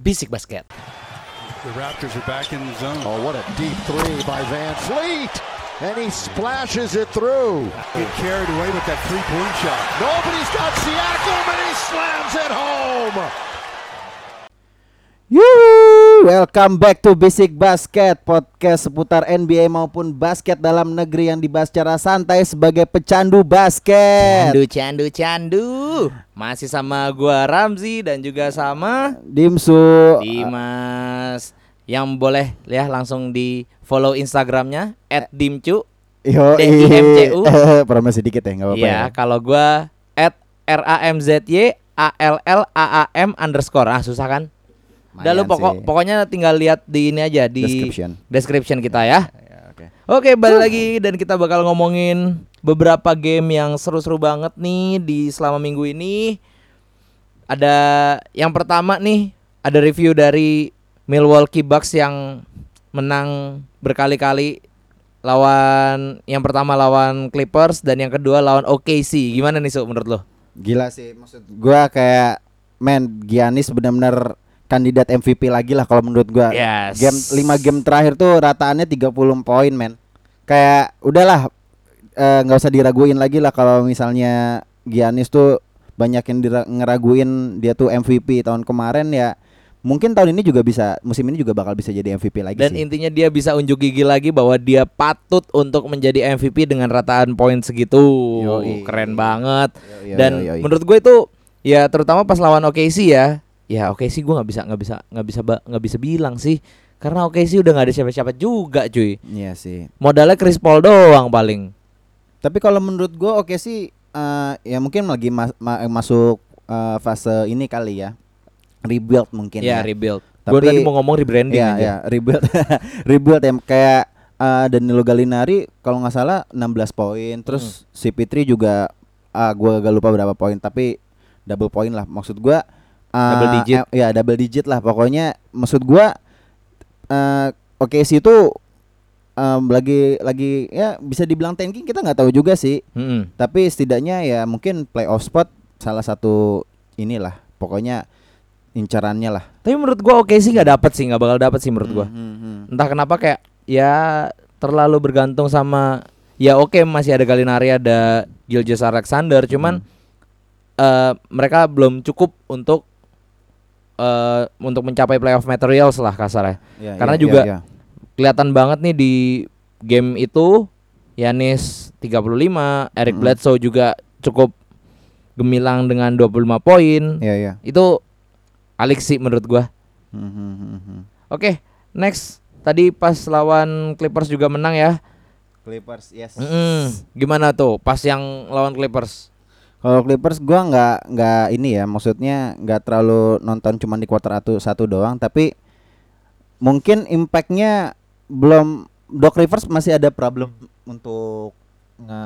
Bisik Basket. The Raptors are back in the zone. Oh, what a deep three by Van Fleet. And he splashes it through. Get carried away with that three-point shot. Nobody's got Siakam, and he slams it home. Yuh, welcome back to Basic Basket Podcast seputar NBA maupun basket dalam negeri yang dibahas secara santai sebagai pecandu basket Candu, candu, candu. Masih sama gua Ramzi dan juga sama Dimsu Dimas. Yang boleh ya langsung di follow Instagramnya @dimcu. Yo, DIMCU. Promosi dikit ya, nggak apa-apa Ya, ya. kalau gua @ramzy a l l a a m underscore. Ah, susah kan? Udah lu pokok sih. pokoknya tinggal lihat di ini aja di Description. description kita ya. Oke. Balik lagi dan kita bakal ngomongin beberapa game yang seru-seru banget nih di selama minggu ini. Ada yang pertama nih, ada review dari Milwaukee Bucks yang menang berkali-kali lawan yang pertama lawan Clippers dan yang kedua lawan OKC. Gimana nih, Su, menurut lo? Gila sih maksud gua kayak men Giannis benar-benar kandidat MVP lagi lah kalau menurut gua. Yes. Game 5 game terakhir tuh rataannya 30 poin men. Kayak udahlah eh, nggak usah diraguin lagi lah kalau misalnya Giannis tuh banyak yang ngeraguin dia tuh MVP tahun kemarin ya. Mungkin tahun ini juga bisa musim ini juga bakal bisa jadi MVP lagi Dan sih. intinya dia bisa unjuk gigi lagi bahwa dia patut untuk menjadi MVP dengan rataan poin segitu. Yoi. Keren banget. Yoi, Dan yoi, yoi. menurut gue itu ya terutama pas lawan OKC ya. Ya OKC gue nggak bisa nggak bisa nggak bisa nggak bisa bilang sih. Karena OKC udah nggak ada siapa-siapa juga cuy. Iya sih. Modalnya Chris Paul doang paling. Tapi kalau menurut gua oke sih eh, ya mungkin lagi mas- ma- masuk eh, fase ini kali ya. Rebuild mungkin Ya ya. rebuild. Gue Tapi- tadi mau ngomong rebranding Iya, aja. iya, rebuild. rebuild ya kayak eh, Danilo Gallinari kalau nggak salah 16 poin, terus si Fitri juga ah gua agak lupa berapa poin, tapi double poin lah. Maksud gua eh, Double digit. eh, ya double digit lah pokoknya. Maksud gua eh oke sih itu em, lagi lagi ya bisa dibilang tanking kita nggak tahu juga sih. Mm-mm. Tapi setidaknya ya mungkin playoff spot salah satu inilah pokoknya incarannya lah. Tapi menurut gue OKC nggak dapet sih nggak bakal dapet sih menurut gue. Hmm, hmm, hmm. entah kenapa kayak ya terlalu bergantung sama ya oke masih ada Galinari ada Gilgeous Alexander cuman eh, mereka belum cukup untuk eh untuk mencapai playoff materials lah kasarnya Ya, Karena ya, juga ya, ya. kelihatan banget nih di game itu Yanis 35 Eric Mm. Bledsoe juga cukup gemilang dengan 25 poin Ya, ya. itu sih menurut gua Hmm, hmm, hmm, hmm. Oke, next. Tadi pas lawan Clippers juga menang ya. Clippers, yes. Mm-mm. Gimana tuh pas yang lawan Clippers? Kalau Clippers gua nggak nggak ini ya, maksudnya nggak terlalu nonton cuma di quarter satu satu doang, tapi mungkin impactnya belum Doc Rivers masih ada problem untuk nge,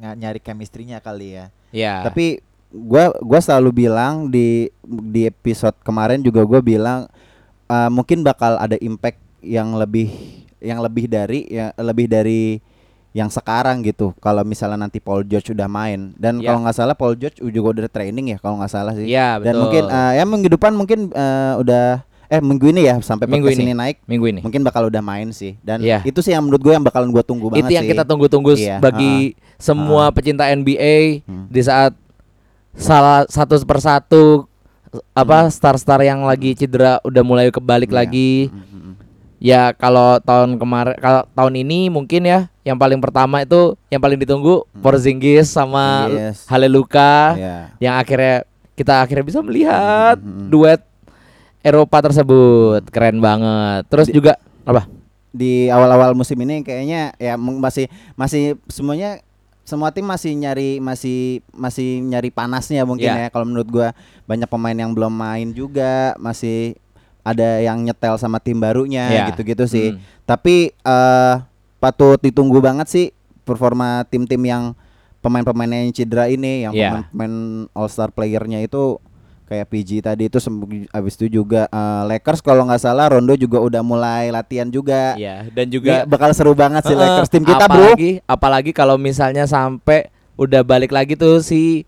nge- nyari chemistry-nya kali ya. Ya. Tapi gua gua selalu bilang di di episode kemarin juga gua bilang uh, mungkin bakal ada impact yang lebih yang lebih dari ya lebih dari yang sekarang gitu. Kalau misalnya nanti Paul George udah main dan Ya. kalau nggak salah Paul George juga udah training ya kalau nggak salah sih. Dan betul. mungkin uh, ya minggu depan mungkin uh, udah eh minggu ini ya sampai Minggu ini. ini naik minggu ini. mungkin bakal udah main sih. Dan Iya. itu sih yang menurut gue yang bakalan gua tunggu banget Itu yang sih. kita tunggu-tunggu Iya, bagi semua pecinta NBA Hmm. di saat salah satu persatu apa star-star yang lagi cedera udah mulai kebalik Hmm. Iya. lagi. Hmm, hmm, hmm. Ya kalau tahun kemarin kalau tahun ini mungkin ya yang paling pertama itu yang paling ditunggu Porzingis sama Yes. Haleluka. Iya. yang akhirnya kita akhirnya bisa melihat Hmm, hmm, hmm. duet Eropa tersebut keren banget terus Di- juga apa di awal-awal musim ini kayaknya ya masih masih semuanya semua tim masih nyari masih masih nyari panasnya mungkin Ya. ya kalau menurut gua banyak pemain yang belum main juga masih ada yang nyetel sama tim barunya Ya. gitu-gitu sih Hmm. tapi eh patut ditunggu banget sih performa tim-tim yang pemain-pemain yang cedera ini yang Ya. pemain All Star playernya itu kayak PG tadi itu sem- abis itu juga eh, Lakers kalau nggak salah Rondo juga udah mulai latihan juga ya dan Ini juga bakal seru banget sih Heeh, Lakers tim kita bro apalagi apalagi kalau misalnya sampai udah balik lagi tuh si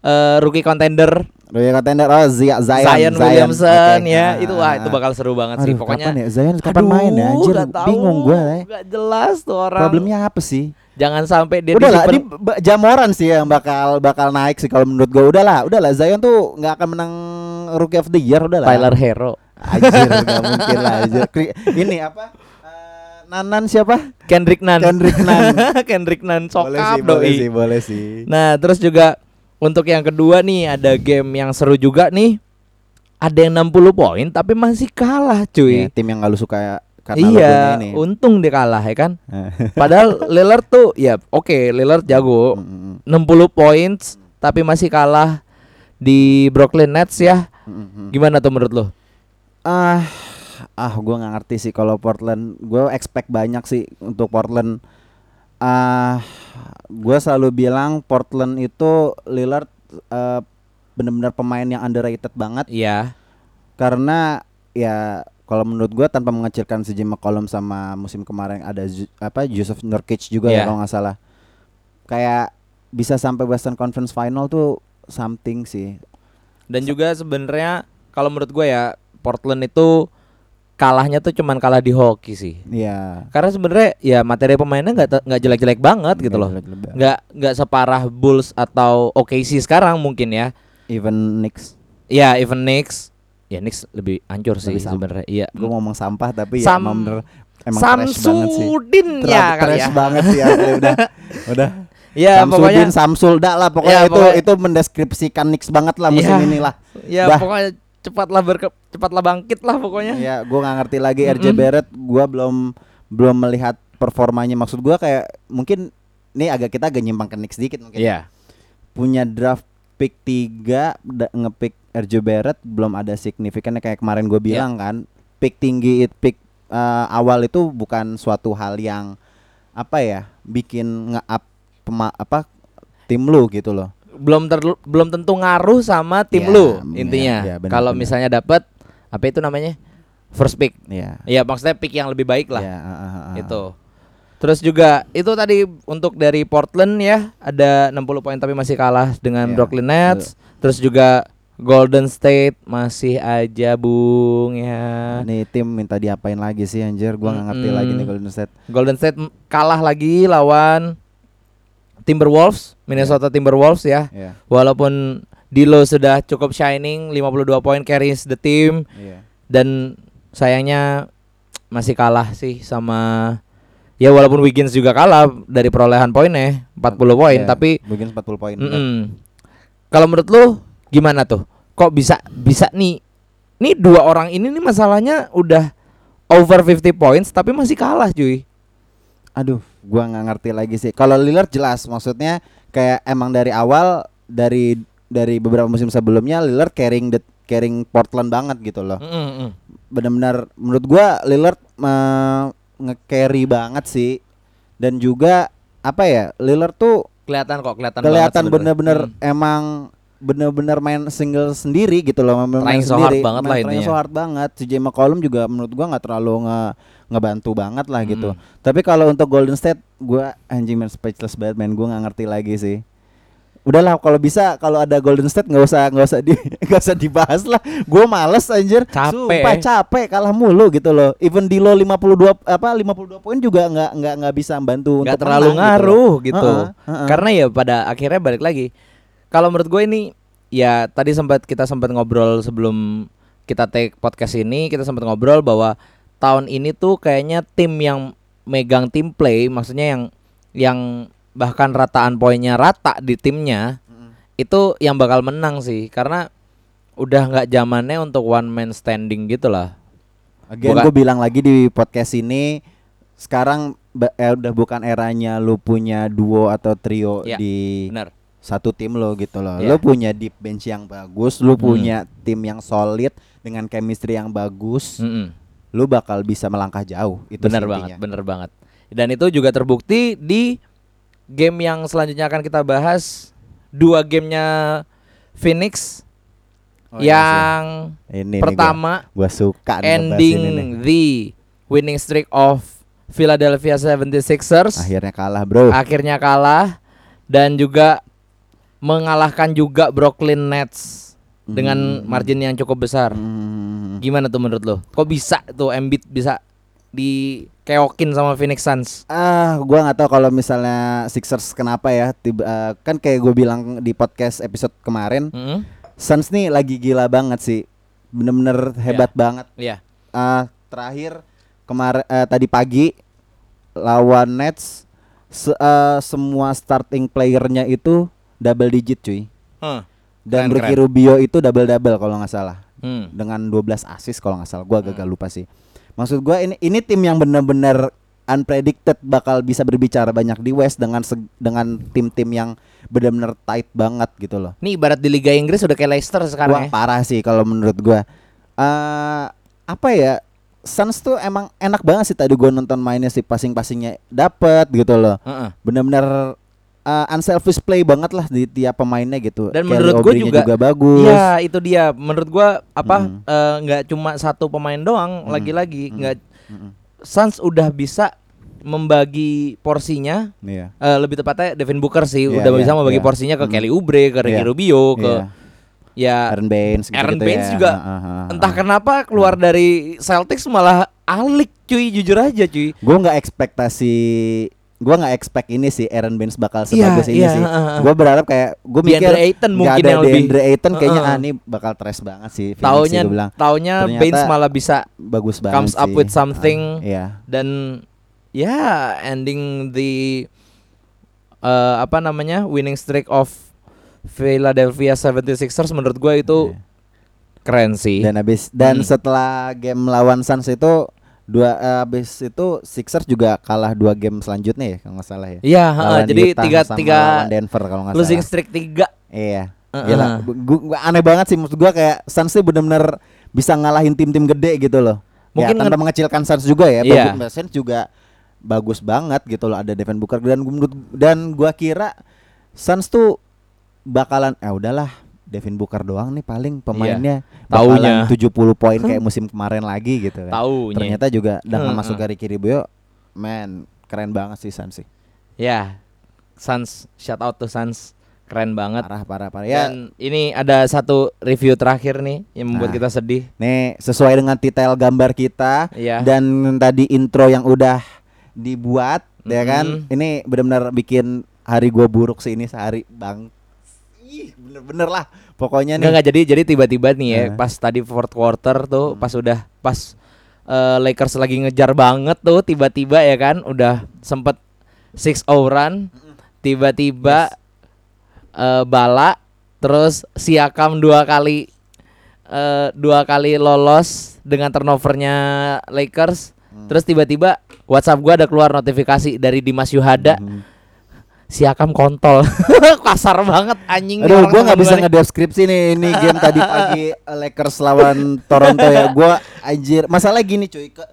eh, rookie contender Rookie contender oh Zia- Zion Zion, Williamson Oke. ya Ah, itu wah ah, itu ah. bakal seru banget sih Aduh, pokoknya kapan ya Zion kapan main ya Aduh, anjir tahu. bingung gue ya. Nggak jelas tuh orang Problemnya apa sih? jangan sampai dia Udah lah, ini Jamoran sih yang bakal bakal naik sih kalau menurut gue. Udah lah, udah lah Zion tuh nggak akan menang Rookie of the Year udah lah. Tyler Hero Anjir, nggak mungkin lah. Anjir. Ini apa? Eh, Nanan siapa? Kendrick Nunn Kendrick Nunn. Kendrick boleh sokap sih, boleh doi sih, boleh sih. Nah, terus juga untuk yang kedua nih ada game yang seru juga nih. Ada yang 60 poin tapi masih kalah, Ya, cuy. tim yang gak lu suka karena iya, ini. untung dia kalah ya kan. Padahal Lillard tuh ya oke, Lillard jago. Mm, mm, 60 poin tapi masih kalah di Brooklyn Nets ya. mm, mm, mm. Gimana tuh menurut lo? Ah, ah, gue nggak ngerti sih kalau Portland. Gue expect banyak sih untuk Portland. Ah, gue selalu bilang Portland itu Lillard eh, benar-benar pemain yang underrated banget Iya. karena ya kalau menurut gue tanpa mengecilkan si Jim McCollum sama musim kemarin ada Ju- apa Joseph Nurkic juga Iya. ya kalau nggak salah. Kayak bisa sampai Western Conference Final tuh something sih. Dan juga sebenarnya kalau menurut gue ya Portland itu kalahnya tuh cuman kalah di hoki sih. Iya. Karena sebenarnya ya materi pemainnya nggak nggak jelek-jelek banget gitu loh. Nggak nggak separah Bulls atau OKC sekarang mungkin ya. Even Knicks. Ya even Knicks. Ya Knicks lebih hancur sih sebenarnya. Iya. Gue ngomong sampah tapi Sam- ya emang bener emang trash banget sih. Samsudin ya kali trash ya. banget sih asli, udah. Udah. Ya pokoknya Samsudin, Samsul dah lah pokoknya Ya, itu pokoknya- itu mendeskripsikan Knicks banget lah musim Ya. ini lah. ya Dah. pokoknya cepatlah berke cepatlah bangkit lah pokoknya. Ya, gue nggak ngerti lagi RJ Mm-mm. Barrett, gue belum belum melihat performanya. Maksud gue kayak mungkin ini agak kita agak nyimpang ke Knicks sedikit mungkin. Iya. Punya draft pick 3 da- ngepick RJ Barrett belum ada signifikannya kayak kemarin gue Iya. bilang kan. Pick tinggi it pick eh, awal itu bukan suatu hal yang apa ya bikin nge-up pema- apa tim lu gitu loh. Belum ter belum tentu ngaruh sama tim Ya, lu ya, intinya. ya, Kalau misalnya dapat apa itu namanya? First pick. Iya. Iya, maksudnya pick yang lebih baik lah. Iya, ah, ah, ah, ah. Itu. Terus juga itu tadi untuk dari Portland ya ada 60 poin tapi masih kalah dengan Iya, Brooklyn Nets. Terus juga Golden State masih aja bung ya. Nih tim minta diapain lagi sih anjir? Gua nggak ngerti Mm-mm. lagi nih Golden State. Golden State kalah lagi lawan Timberwolves, Minnesota Timberwolves ya. Iya. Walaupun Dilo sudah cukup shining 52 poin carries the team Iya. dan sayangnya masih kalah sih sama ya walaupun Wiggins juga kalah dari perolehan poinnya 40 poin Iya, tapi Wiggins 40 poin. benar. mm-mm. kalau menurut lu gimana tuh kok bisa bisa nih nih dua orang ini nih masalahnya udah over 50 points tapi masih kalah cuy Aduh, gua nggak ngerti lagi sih. Kalau Lillard jelas maksudnya kayak emang dari awal dari dari beberapa musim sebelumnya Lillard carrying the carrying Portland banget gitu loh. Mm-mm. Benar-benar menurut gua Lillard eh, nge-carry banget sih. Dan juga apa ya? Lillard tuh kelihatan kok kelihatan kelihatan bener-bener Hmm. emang bener-bener main single sendiri gitu loh main, main so hard sendiri banget main lah intinya. so hard banget si J McCollum juga menurut gua nggak terlalu nge ngebantu banget lah gitu Hmm. tapi kalau untuk Golden State gua anjing man speechless banget man gua nggak ngerti lagi sih udahlah kalau bisa kalau ada Golden State nggak usah nggak usah di nggak usah dibahas lah gue males anjir Capek. Sumpah, capek kalah mulu gitu loh even Dilo 52 apa 52 poin juga nggak nggak nggak bisa membantu nggak terlalu menang ngaruh loh. gitu. Heeh, heeh. Karena ya pada akhirnya balik lagi. Kalau menurut gue ini ya tadi sempat kita sempat ngobrol sebelum kita take podcast ini kita sempat ngobrol bahwa tahun ini tuh kayaknya tim yang megang tim play maksudnya yang yang bahkan rataan poinnya rata di timnya itu yang bakal menang sih karena udah nggak zamannya untuk one man standing gitu lah. Again gue bilang lagi di podcast ini sekarang eh, udah bukan eranya lu punya duo atau trio Ya, di Benar. Satu tim lo gitu loh. Ya. Lu punya deep bench yang bagus, lu Hmm. punya tim yang solid dengan chemistry yang bagus, Mm-mm. lu bakal bisa melangkah jauh. Itu bener banget, bener banget. Dan itu juga terbukti di game yang selanjutnya akan kita bahas dua gamenya Phoenix Oh, iya yang ini pertama nih gua, gua suka ending ini nih. the winning streak of Philadelphia 76ers Akhirnya kalah, Bro. akhirnya kalah dan juga mengalahkan juga Brooklyn Nets dengan margin yang cukup besar. Hmm. Gimana tuh menurut lo? Kok bisa tuh Embiid bisa dikeokin sama Phoenix Suns? Ah, gua nggak tahu kalau misalnya Sixers kenapa ya. Tiba, eh, kan kayak gue bilang di podcast episode kemarin, Mm-mm. Suns nih lagi gila banget sih. Bener-bener hebat banget. Iya. Ah, terakhir kemarin eh, tadi pagi lawan Nets se- eh, semua starting playernya itu double digit cuy. Huh. Dan Keren, Ricky keren. Rubio itu double double kalau nggak salah. Hmm. dengan 12 assist kalau nggak salah. Gua agak lupa sih. Maksud gua ini ini tim yang benar-benar unpredicted bakal bisa berbicara banyak di West dengan dengan tim-tim yang benar-benar tight banget gitu loh. Nih ibarat di Liga Inggris udah kayak Leicester Wah, sekarang ya. parah sih kalau menurut gua. Eh apa ya? Suns tuh emang enak banget sih tadi gua nonton mainnya sih passing-passingnya dapet gitu loh. Heeh. Benar-benar eh, unselfish play banget lah di tiap pemainnya gitu. Dan Kelly menurut gua Oubre-nya juga- bagus. Iya itu dia. Menurut gua apa Mm. eh, nggak cuma satu pemain doang. Mm. Lagi-lagi Mm. nggak Mm-mm. Suns udah bisa membagi porsinya. Iya. eh, lebih tepatnya Devin Booker sih Iya, udah iya, bisa membagi iya. porsinya ke Mm. Kelly Oubre, ke Ricky Iya. Rubio, ke Iya. ya Aaron Baines gitu Aaron Baines juga entah kan kenapa keluar dari Celtics malah alik cuy jujur aja cuy. gue nggak ekspektasi gue nggak expect ini sih Aaron Baines bakal Iya, sebagus ini iya, sih heeh, heeh. gue berharap kayak gue mikir DeAndre Ayton mungkin ada yang lebih- DeAndre Ayton kayaknya Heeh. ah ini bakal trash banget sih Taunya sih, bilang taunya Ternyata- Baines malah bisa bagus banget comes up sih. with something. Ah, iya dan ya ending the eh, apa namanya winning streak of Philadelphia 76ers menurut gue itu Iya. keren sih. dan habis dan Hmm. setelah game lawan Suns itu dua eh, habis itu Sixers juga kalah dua game selanjutnya ya kalau nggak salah ya Iya, heeh, Lawan jadi Utah tiga tiga Denver kalau nggak losing salah streak tiga. Iya. Heeh. Gila, gua, gua aneh banget sih maksud gua kayak Suns tuh bener-bener bisa ngalahin tim-tim gede gitu loh. Mungkin ya, tanpa nge- mengecilkan Suns juga ya. Iya. Bagus Suns juga bagus banget gitu loh ada Devin Booker dan menurut dan gua kira Suns tuh bakalan eh udahlah Devin Booker doang nih paling pemainnya Taunya. bakalan 70 poin kayak musim kemarin lagi gitu kan. Taunya. Ternyata juga dengan Heeh. masuk ke Ricky Rubio, man keren banget sih Suns sih. Ya, Suns shout out to Suns keren banget. Parah parah parah. Ya, Dan ini ada satu review terakhir nih yang membuat Nah. kita sedih. Nih sesuai dengan detail gambar kita Iya. dan tadi intro yang udah dibuat ya kan ini benar-benar bikin hari gua buruk sih ini sehari bang Ih, bener-bener lah. Pokoknya nih. Enggak jadi jadi tiba-tiba nih ya Nah. pas tadi fourth quarter tuh pas udah pas eh, Lakers lagi ngejar banget tuh tiba-tiba ya kan udah sempet six oh run tiba-tiba eh, bala terus Siakam dua kali eh, dua kali lolos dengan turnovernya Lakers terus tiba-tiba WhatsApp gua ada keluar notifikasi dari Dimas Yuhada. Mhm. Siakam kontol kasar banget anjing Aduh, gua nggak bisa ngedeskripsi nih ini game tadi pagi Lakers lawan Toronto ya. Gua anjir, masalah gini cuy. Ke,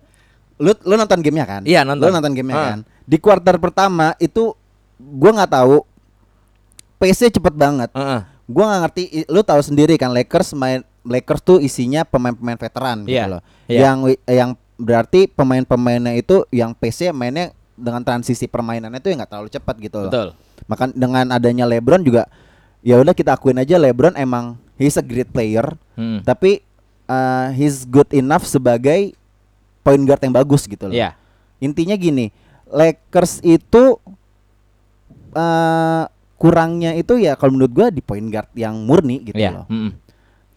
lu lu nonton gamenya kan? Iya, nonton. Lu nonton gamenya Ah. kan? Di kuarter pertama itu gua nggak tahu pace cepet banget. Heeh. Gua nggak ngerti lu tahu sendiri kan Lakers main Lakers tuh isinya pemain-pemain veteran gitu Iya, loh. iya. Yang yang berarti pemain-pemainnya itu yang pace-nya mainnya dengan transisi permainannya itu yang nggak terlalu cepat gitu loh. Betul. Maka dengan adanya LeBron juga ya udah kita akuin aja LeBron emang he's a great player, Hmm. tapi uh, he's good enough sebagai point guard yang bagus gitu loh. Iya. Intinya gini, Lakers itu uh, kurangnya itu ya kalau menurut gua di point guard yang murni gitu Iya. loh. mm-mm.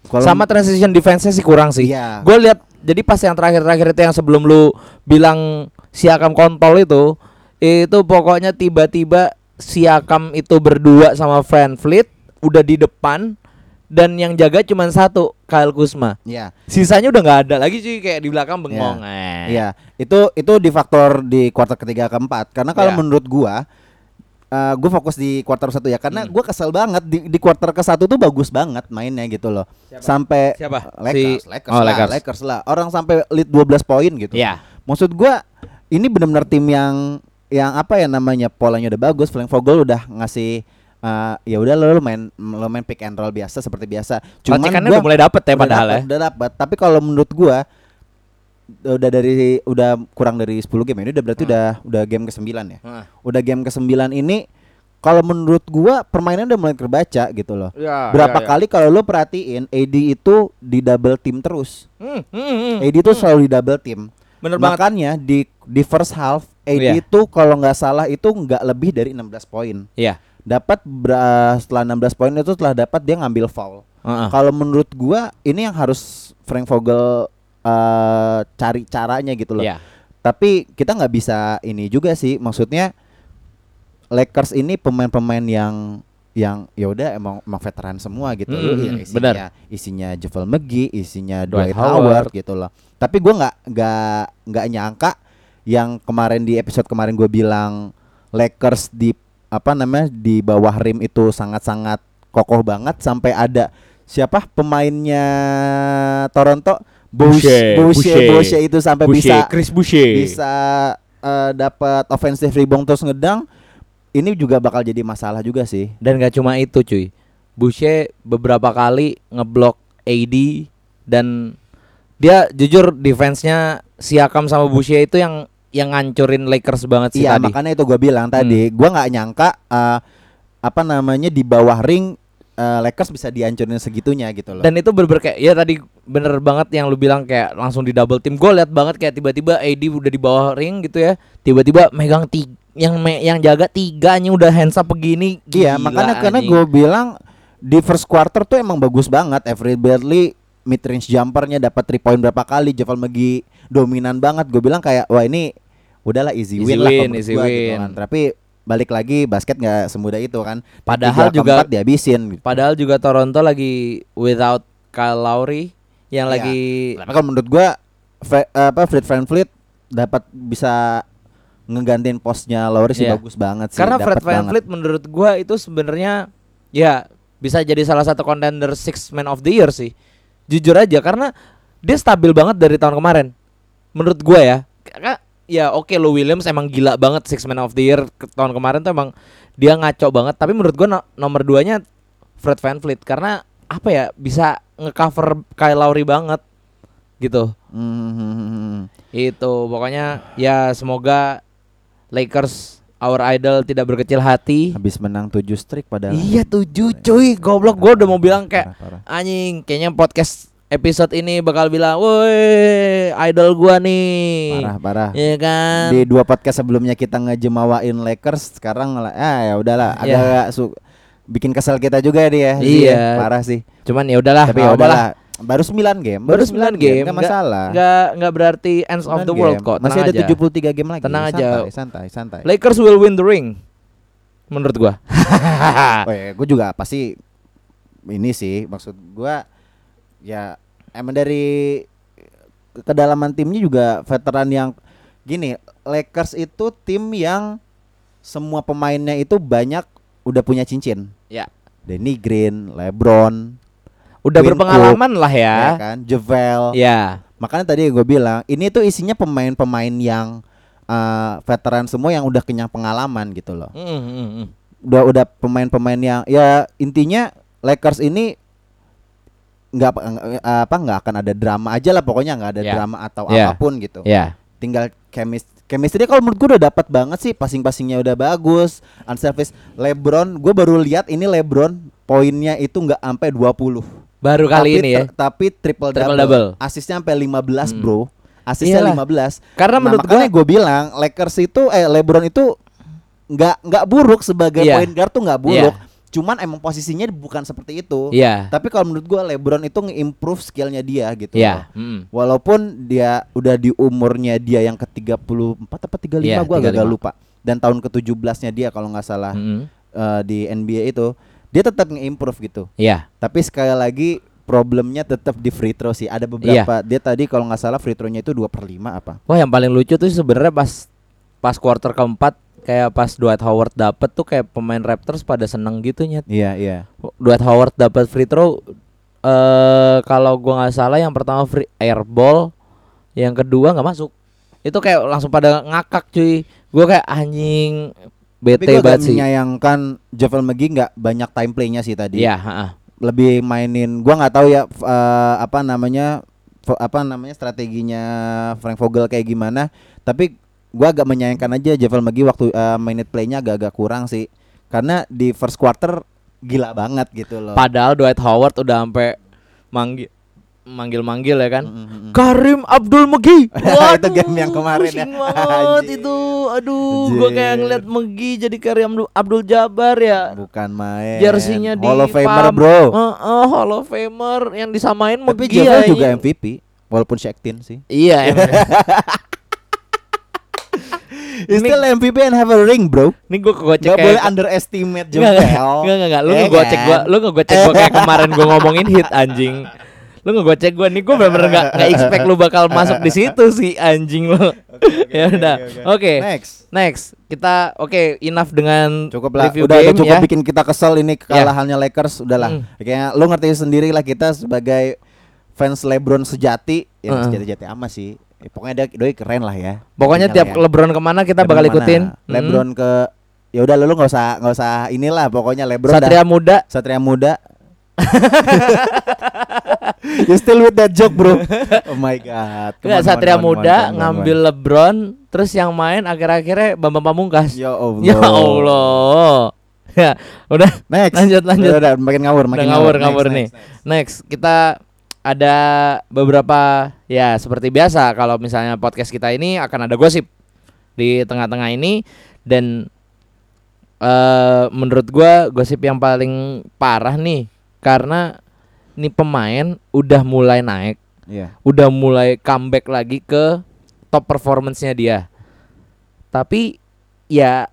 Kalau Sama transition defense-nya sih kurang sih. Iya. Gue lihat jadi pas yang terakhir-terakhir itu yang sebelum lu bilang Siakam kontol itu itu pokoknya tiba-tiba Siakam itu berdua sama Van Fleet udah di depan dan yang jaga cuma satu Kyle Kuzma. Iya. Sisanya udah nggak ada lagi sih kayak di belakang bengong. Eh. Iya, itu itu di faktor di kuarter ketiga keempat. Karena kalau Iya. menurut gua eh gue fokus di kuarter satu ya karena Hmm. gua kesel banget di, di kuarter ke satu tuh bagus banget mainnya gitu loh sampai Siapa? Lakers, Si- Lakers, oh, lah, Lakers. Lakers lah orang sampai lead 12 poin gitu Iya. maksud gua ini benar-benar tim yang yang apa ya namanya polanya udah bagus Frank Vogel udah ngasih eh, ya udah lo, lo main lo main pick and roll biasa seperti biasa Racikannya gua- udah mulai dapet ya udah padahal dapet, ya. Udah dapat. Tapi kalau menurut gua udah dari udah kurang dari 10 game ya. Ini udah berarti Hmm. udah udah game ke-9 ya. Heeh. Udah game ke-9 ini kalau menurut gua permainan udah mulai terbaca gitu loh. Ya, Berapa kali kalau lu perhatiin AD itu di double team terus. Hmm, hmm, hmm. AD itu selalu di double team. Bener banget. Makanya di di first half AD Iya. itu kalau nggak salah itu nggak lebih dari 16 poin. Iya. Dapat bra- setelah 16 poin itu setelah dapat dia ngambil foul. Heeh. Kalau menurut gua ini yang harus Frank Vogel eh, cari caranya gitu loh. Iya. Tapi kita nggak bisa ini juga sih. Maksudnya Lakers ini pemain-pemain yang yang ya udah emang, emang veteran semua gitu. Mm, Ya, mm, isinya benar. isinya Javel McGee, isinya Dwight Dwight, Howard. Howard. gitu loh. Tapi gua nggak nggak nggak nyangka yang kemarin di episode kemarin gue bilang Lakers di apa namanya di bawah rim itu sangat-sangat kokoh banget sampai ada siapa pemainnya Toronto Boucher, Boucher Boucher, Boucher. Boucher itu sampai bisa Chris Boucher. bisa eh, dapat offensive rebound terus ngedang ini juga bakal jadi masalah juga sih Dan gak cuma itu cuy Boucher beberapa kali ngeblok AD Dan dia jujur defense-nya Siakam sama Boucher itu yang yang ngancurin Lakers banget sih iya tadi. makanya itu gue bilang tadi gua nggak nyangka eh, apa namanya di bawah ring eh, Lakers bisa dihancurin segitunya gitu loh Dan itu bener kayak ya tadi bener banget yang lu bilang kayak langsung di double team. Gue liat banget kayak tiba-tiba AD udah di bawah ring gitu ya. Tiba-tiba megang tiga yang me- yang jaga tiganya udah hands up begini. Iya, Gila, makanya karena anjing. gue bilang di first quarter tuh emang bagus banget. Avery Bradley mid range jumpernya dapat 3 point berapa kali, Javal McGee dominan banget. Gue bilang kayak wah ini udahlah easy, Easy win, lah win, easy gua gitu win. kan. Tapi balik lagi basket nggak semudah itu kan. Padahal Tiga juga- dihabisin. gitu. Padahal juga Toronto lagi without Kyle Lowry yang Iya. lagi Tapi kalau menurut gua Fe- apa Fred VanVleet dapat bisa ngegantiin posnya Lowry sih Iya. bagus banget sih. Karena Fred banget. VanVleet menurut gua itu sebenarnya ya bisa jadi salah satu contender six man of the year sih. Jujur aja karena dia stabil banget dari tahun kemarin. Menurut gua ya. Karena ya oke Lou Williams emang gila banget six man of the year ke tahun kemarin tuh emang dia ngaco banget tapi menurut gua no- nomor duanya Fred VanVleet karena apa ya bisa ngecover Kyle Lowry banget gitu. Hmm. Itu pokoknya ya semoga Lakers our idol tidak berkecil hati. Habis menang 7 streak padahal. Iya tujuh cuy Goblok gue udah mau bilang kayak Parah, parah. Anjing kayaknya podcast episode ini bakal bilang Woi idol gua nih Parah parah. Iya kan Di dua podcast sebelumnya kita ngejemawain Lakers, sekarang malah ah ya udahlah Iya. agak su- bikin kesel kita juga ya dia. Iya. Parah sih. Cuman ya udahlah Tapi ya udahlah. Baru 9 game. Baru 9 game Enggak nggak- masalah. Nggak nggak berarti ends of 9 the world game. kok Masih tenang ada aja. 73 game lagi. Tenang aja. Santai, santai, santai. Lakers will win the ring Menurut gua Oh ya, gue juga pasti ini sih maksud gua ya emang dari kedalaman timnya juga veteran yang gini Lakers itu tim yang semua pemainnya itu banyak udah punya cincin. Ya Danny Green, LeBron, Udah Quinn berpengalaman lah ya, ya kan, Javel. Ya Makanya tadi gue bilang ini tuh isinya pemain-pemain yang eh, veteran semua yang udah kenyang pengalaman gitu loh. Mm, mm, mm. udah udah pemain-pemain yang ya intinya Lakers ini nggak apa- nggak- apa nggak akan ada drama aja lah pokoknya nggak ada Ya. drama atau Ya. apa pun gitu Ya tinggal chemis chemistry kalau menurut gue udah dapat banget sih passing-passingnya udah bagus unselfish LeBron gue baru lihat ini LeBron poinnya itu nggak sampai 20 Baru kali tapi ini ya tapi triple, Triple double, double. asisnya sampai 15 Hmm. bro asisnya Iyalah. 15 Karena Nah, menurut makanya gua gue bilang Lakers itu eh LeBron itu nggak nggak buruk sebagai Iya. point guard tuh nggak buruk. Cuman emang posisinya bukan seperti itu. Iya Tapi kalau menurut gua LeBron itu nge-improve skillnya dia gitu. Iya loh. mm. Walaupun dia udah di umurnya dia yang ke-34 apa 35 Iya, gua agak 35. lupa. Dan tahun ke-17-nya dia kalau nggak salah Mm. eh, di NBA itu dia tetap nge-improve gitu. Iya Tapi sekali lagi problemnya tetap di free throw sih. Ada beberapa dia tadi kalau nggak salah free throw-nya itu 2 per 5 apa. Wah yang paling lucu tuh sebenarnya pas pas quarter keempat kayak pas Dwight Howard dapet tuh kayak pemain Raptors pada seneng gitu nyet. Iya, iya. Dwight Howard dapat free throw eh kalau gua nggak salah yang pertama free airball, yang kedua nggak masuk. Itu kayak langsung pada ngakak cuy. Gua kayak anjing bete gue agak banget sih. menyayangkan Javel McGee nggak banyak time playnya sih tadi. Iya, heeh. Lebih mainin. Gua nggak tahu ya eh, apa namanya apa namanya strateginya Frank Vogel kayak gimana. Tapi gua agak menyayangkan aja Javel McGee waktu eh, minute playnya agak-agak kurang sih. Karena di first quarter gila banget gitu loh. Padahal Dwight Howard udah sampai manggil manggil-manggil ya kan. Mm, mm, mm. Karim Abdul Megi. Itu game yang kemarin ya. banget itu. Aduh, gua kayak ngeliat Megi jadi Karim Abdul, Abdul Jabbar ya. Bukan main. Jersinya di Hall of Famer, pump. Bro. Heeh, Hall of Famer yang disamain Tapi Megi Javel ya. juga MVP walaupun Shaktin sih. Iya. He's Ini- still MVP and have a ring, bro. Ini gua kegocek Gak boleh underestimate Javel. enggak, enggak, enggak, Lu ngegocek gua, lu ngegocek gua kayak kemarin gua ngomongin hit anjing. Lu ngegocek gua nih, gua bener-bener enggak enggak expect lu bakal masuk di situ sih anjing lu. ya udah. Oke. Next. Next, kita oke enough dengan Cukup lah, review udah, udah game cukup ya. bikin kita kesel ini kekalahannya Lakers, udahlah. Hmm. Kayaknya lu ngerti sendiri lah kita sebagai fans LeBron sejati, ya Heeh. sejati-jati amat sih. Ya, pokoknya dia doi keren lah ya. Pokoknya tiap ya. LeBron ke mana kita LeBron bakal mana? ikutin. Hmm. LeBron ke ya udah lu nggak usah nggak usah inilah pokoknya LeBron Satria dah Muda. Satria Muda. You still with that joke, bro. Oh my god. Enggak Satria on, on, Muda come on, ngambil LeBron, terus yang main akhir-akhirnya Bambang Pamungkas. Ya Allah. Ya Allah. Ya, udah Next. Lanjut, lanjut. Udah, udah, makin ngawur, Udah makin ngawur Next, ngawur next, nih. next. Next, kita ada beberapa ya seperti biasa kalau misalnya podcast kita ini akan ada gosip di tengah-tengah ini dan eh menurut gua gosip yang paling parah nih karena nih pemain udah mulai naik, Iya. udah mulai comeback lagi ke top performance-nya dia. Tapi ya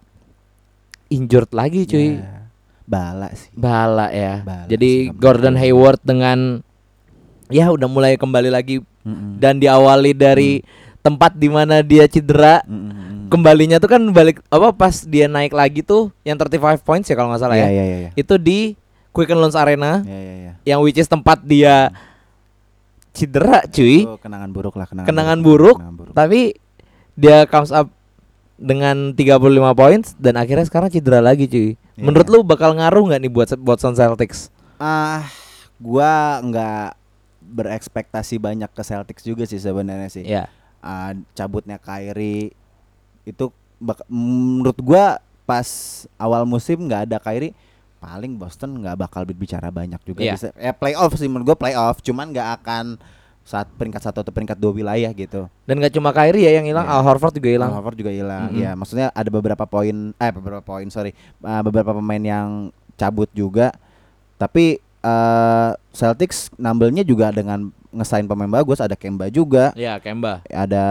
injured lagi cuy. Ya, Bala sih. Bala ya. Bala Jadi sih, Gordon. Hayward dengan ya udah mulai kembali lagi Mm-mm. dan diawali dari tempat di mana dia cedera. Mm-mm. Kembalinya tuh kan balik apa pas dia naik lagi tuh yang 35 points ya kalau nggak salah Iya, ya. iya, iya, iya. Itu di Quicken Loans Arena Iya, iya, iya. yang which is tempat dia cedera cuy. Itu kenangan buruk lah, kenangan, Kenangan buruk. Kenangan buruk. Tapi dia comes up dengan 35 points dan akhirnya sekarang cedera lagi cuy. Iya, Menurut iya. lu bakal ngaruh nggak nih buat buat Sun Celtics? Ah, gua nggak berekspektasi banyak ke Celtics juga sih sebenarnya sih. Ya. Ah, cabutnya Kyrie itu bak- menurut gua pas awal musim nggak ada Kyrie paling Boston nggak bakal berbicara banyak juga Iya. bisa ya playoff sih menurut gua playoff cuman nggak akan saat peringkat satu atau peringkat dua wilayah gitu Dan gak cuma Kyrie ya yang hilang, Iya. Al Horford juga hilang. Al Horford juga hilang. Mm-mm. Ya, maksudnya ada beberapa poin eh beberapa poin sorry, Uh, beberapa pemain yang cabut juga. Tapi uh, Celtics nambelnya juga dengan ngesain pemain bagus, ada Kemba juga, Ya, Kemba. ada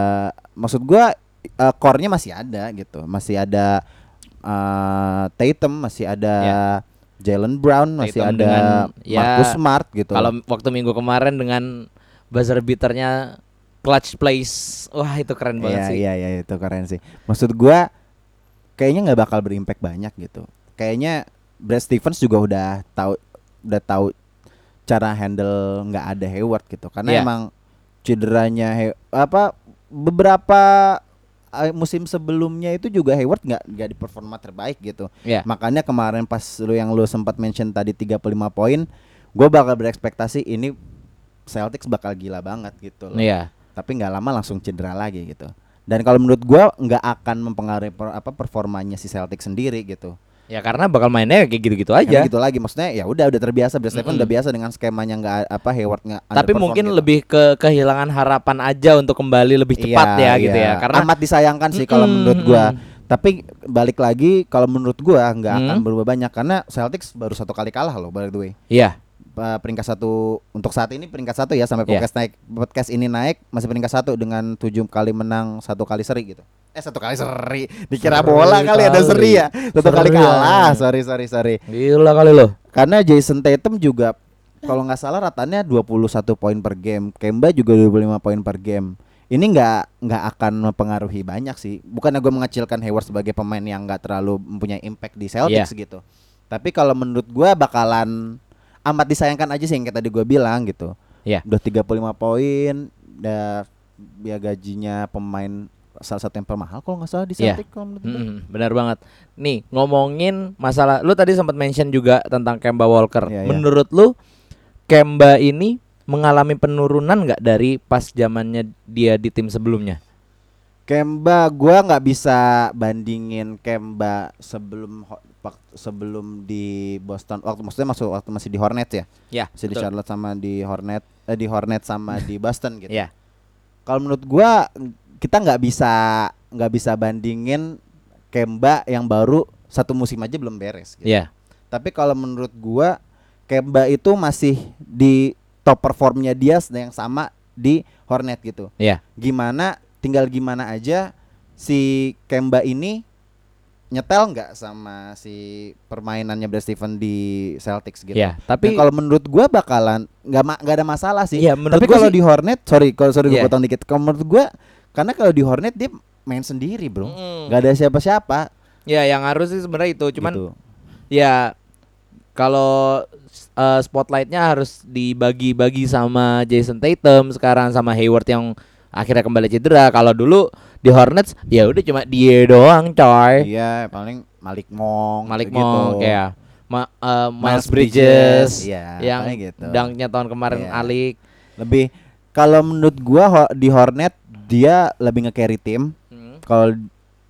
maksud gua uh, core-nya masih ada gitu. Masih ada uh, Tatum, masih ada Ya. Jalen Brown, masih Tatum ada dengan- ya, Marcus Smart gitu. Kalau waktu minggu kemarin dengan buzzer beaternya clutch plays, wah itu keren banget Iya sih. iya iya itu keren sih. Maksud gua kayaknya nggak bakal berimpact banyak gitu. Kayaknya Brad Stevens juga udah tahu udah tahu cara handle nggak ada Hayward gitu. Karena Iya. emang cederanya Hay- apa beberapa eh, musim sebelumnya itu juga Hayward nggak nggak di performa terbaik gitu. Iya. Makanya kemarin pas lu yang lu sempat mention tadi 35 poin, gua bakal berekspektasi ini Celtics bakal gila banget gitu loh Iya. tapi nggak lama langsung cedera lagi gitu. Dan kalau menurut gua nggak akan mempengaruhi per- apa performanya si Celtic sendiri gitu. Ya karena bakal mainnya kayak gitu-gitu Karena aja. gitu lagi maksudnya ya udah udah terbiasa Brad Stevens Mm-mm. udah biasa dengan skemanya nggak apa Hayward nggak Tapi mungkin gitu. lebih ke kehilangan harapan aja untuk kembali lebih cepat Iya, ya gitu iya. ya. Karena amat disayangkan sih kalau Mm-mm, menurut gua. Tapi balik lagi kalau menurut gua nggak akan Hmm. berubah banyak karena Celtics baru satu kali kalah loh by the way. Iya. Pa- peringkat satu untuk saat ini peringkat satu ya sampai Iya. podcast naik podcast ini naik masih peringkat satu dengan tujuh kali menang satu kali seri gitu eh satu kali seri dikira Seri bola kali ada kali. seri ya satu kali Seri kalah ya. sorry sorry sorry Gila kali lo. karena Jason Tatum juga kalau nggak salah ratanya 21 poin per game Kemba juga 25 poin per game ini nggak nggak akan mempengaruhi banyak sih bukannya gue mengecilkan Hayward sebagai pemain yang nggak terlalu mempunyai impact di Celtics gitu tapi kalau menurut gue bakalan amat disayangkan aja sih yang kayak tadi gue bilang gitu Iya. udah 35 poin udah biaya gajinya pemain salah satu yang termahal kalau nggak salah di Iya. Celtic kalau menurut gue. Mm-mm, benar banget. Nih ngomongin masalah, lu tadi sempat mention juga tentang Kemba Walker. Iya, iya. Menurut lu Kemba ini mengalami penurunan nggak dari pas zamannya dia di tim sebelumnya? Kemba gua nggak bisa bandingin Kemba sebelum ho- wak- sebelum di Boston waktu maksudnya masuk waktu masih di Hornets ya. Ya, Masih di. Charlotte sama di Hornet eh, di Hornet sama di Boston gitu. Iya. Kalau menurut gua kita nggak bisa nggak bisa bandingin Kemba yang baru satu musim aja belum beres gitu. Iya. Tapi kalau menurut gua Kemba itu masih di top performnya dia yang sama di Hornet gitu. Iya. Gimana tinggal gimana aja si Kemba ini nyetel nggak sama si permainannya Brad Stevens di Celtics gitu. Iya, Tapi tapi kalau menurut gua bakalan nggak ma- nggak ada masalah sih. Iya, menurut Tapi kalau di Hornet, sorry kalau sorry gue Iya. potong dikit. Kalau menurut gua karena kalau di Hornet dia main sendiri, Bro. Nggak ada siapa-siapa. ya yang harus sih sebenarnya itu cuman gitu. ya kalau uh, spotlightnya harus dibagi-bagi sama Jason Tatum sekarang sama Hayward yang akhirnya kembali cedera kalau dulu di Hornets ya udah cuma dia doang coy Iya, paling Malik Monk Malik gitu. Monk kayak Ma- uh, Miles Miles Bridges, Bridges, iya, yang gitu. dangnya tahun kemarin Iya. Alik Lebih kalau menurut gua di Hornet dia lebih nge-carry tim. Hmm. Kalau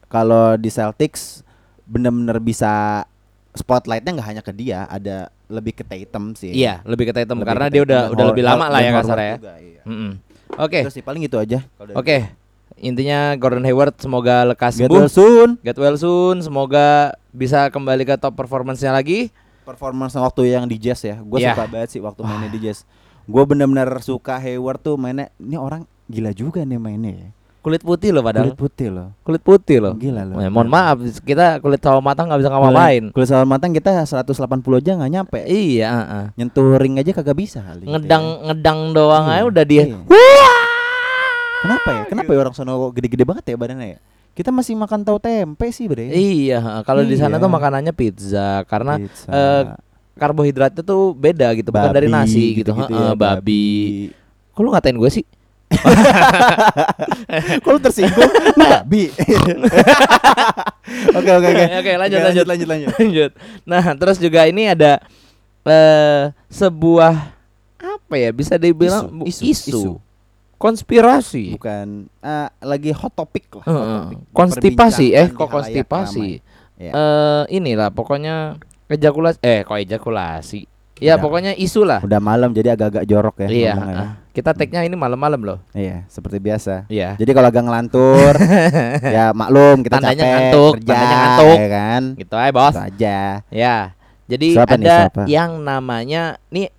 kalau di Celtics bener-bener bisa spotlightnya nggak hanya ke dia, ada lebih ke Tatum sih. iya lebih ke Tatum Lebih karena ke dia udah udah lebih lama lah ya kasarnya ya juga, iya. Oke Itu sih paling gitu aja. oke intinya Gordon Hayward semoga lekas Get sembuh well soon. Get well soon, semoga bisa kembali ke top performance-nya lagi. Performance waktu yang di Jazz ya. Gue Iya. suka banget sih waktu mainnya di Jazz. Gue bener-bener suka Hayward tuh mainnya. Ini orang gila juga nih mainnya ya. Kulit putih loh padahal. Kulit putih loh. Kulit putih loh. Gila loh. Eh, mohon maaf, kita kulit sawo matang nggak bisa ngapa-ngapain. Kulit sawo matang kita 180 aja nggak nyampe. Iya, heeh. Nyentuh ring aja kagak bisa kali. gitu ngedang ya. ngedang doang Iya, aja udah dia. iya. Kenapa ya? Kenapa ya orang sono gede-gede banget ya badannya ya? Kita masih makan tahu tempe sih, Bre. Iya, heeh. kalau di sana Iya. tuh makanannya pizza karena Pizza. eh, karbohidratnya tuh beda gitu, bukan dari Babi, nasi gitu. gitu-gitu Heeh, ya, babi. Kok lu ngatain gue sih? Lu tersinggung? Lu babi. Oke oke oke. Oke, lanjut, lanjut. lanjut lanjut. Lanjut. Nah, terus juga ini ada eh sebuah apa ya bisa dibilang Isu, isu, isu, isu. konspirasi. Bukan eh, lagi hot topic lah. hot topic. konstipasi eh kok konstipasi. Ya. Eh inilah pokoknya ejakulasi eh kok ejakulasi. Ya Udah. pokoknya isu lah. Udah malam jadi agak-agak jorok ya. Iya, ya. ah. kita tag-nya ini malam-malam loh. Iya, seperti biasa. Iya. Jadi kalau agak ngelantur, ya maklum kita Tandanya capek ngantuk, kerja, tandanya ngantuk. ya kan. Gitu aja, Bos. Itu aja. Ya. Jadi Siapa nih, ada siapa? yang namanya nih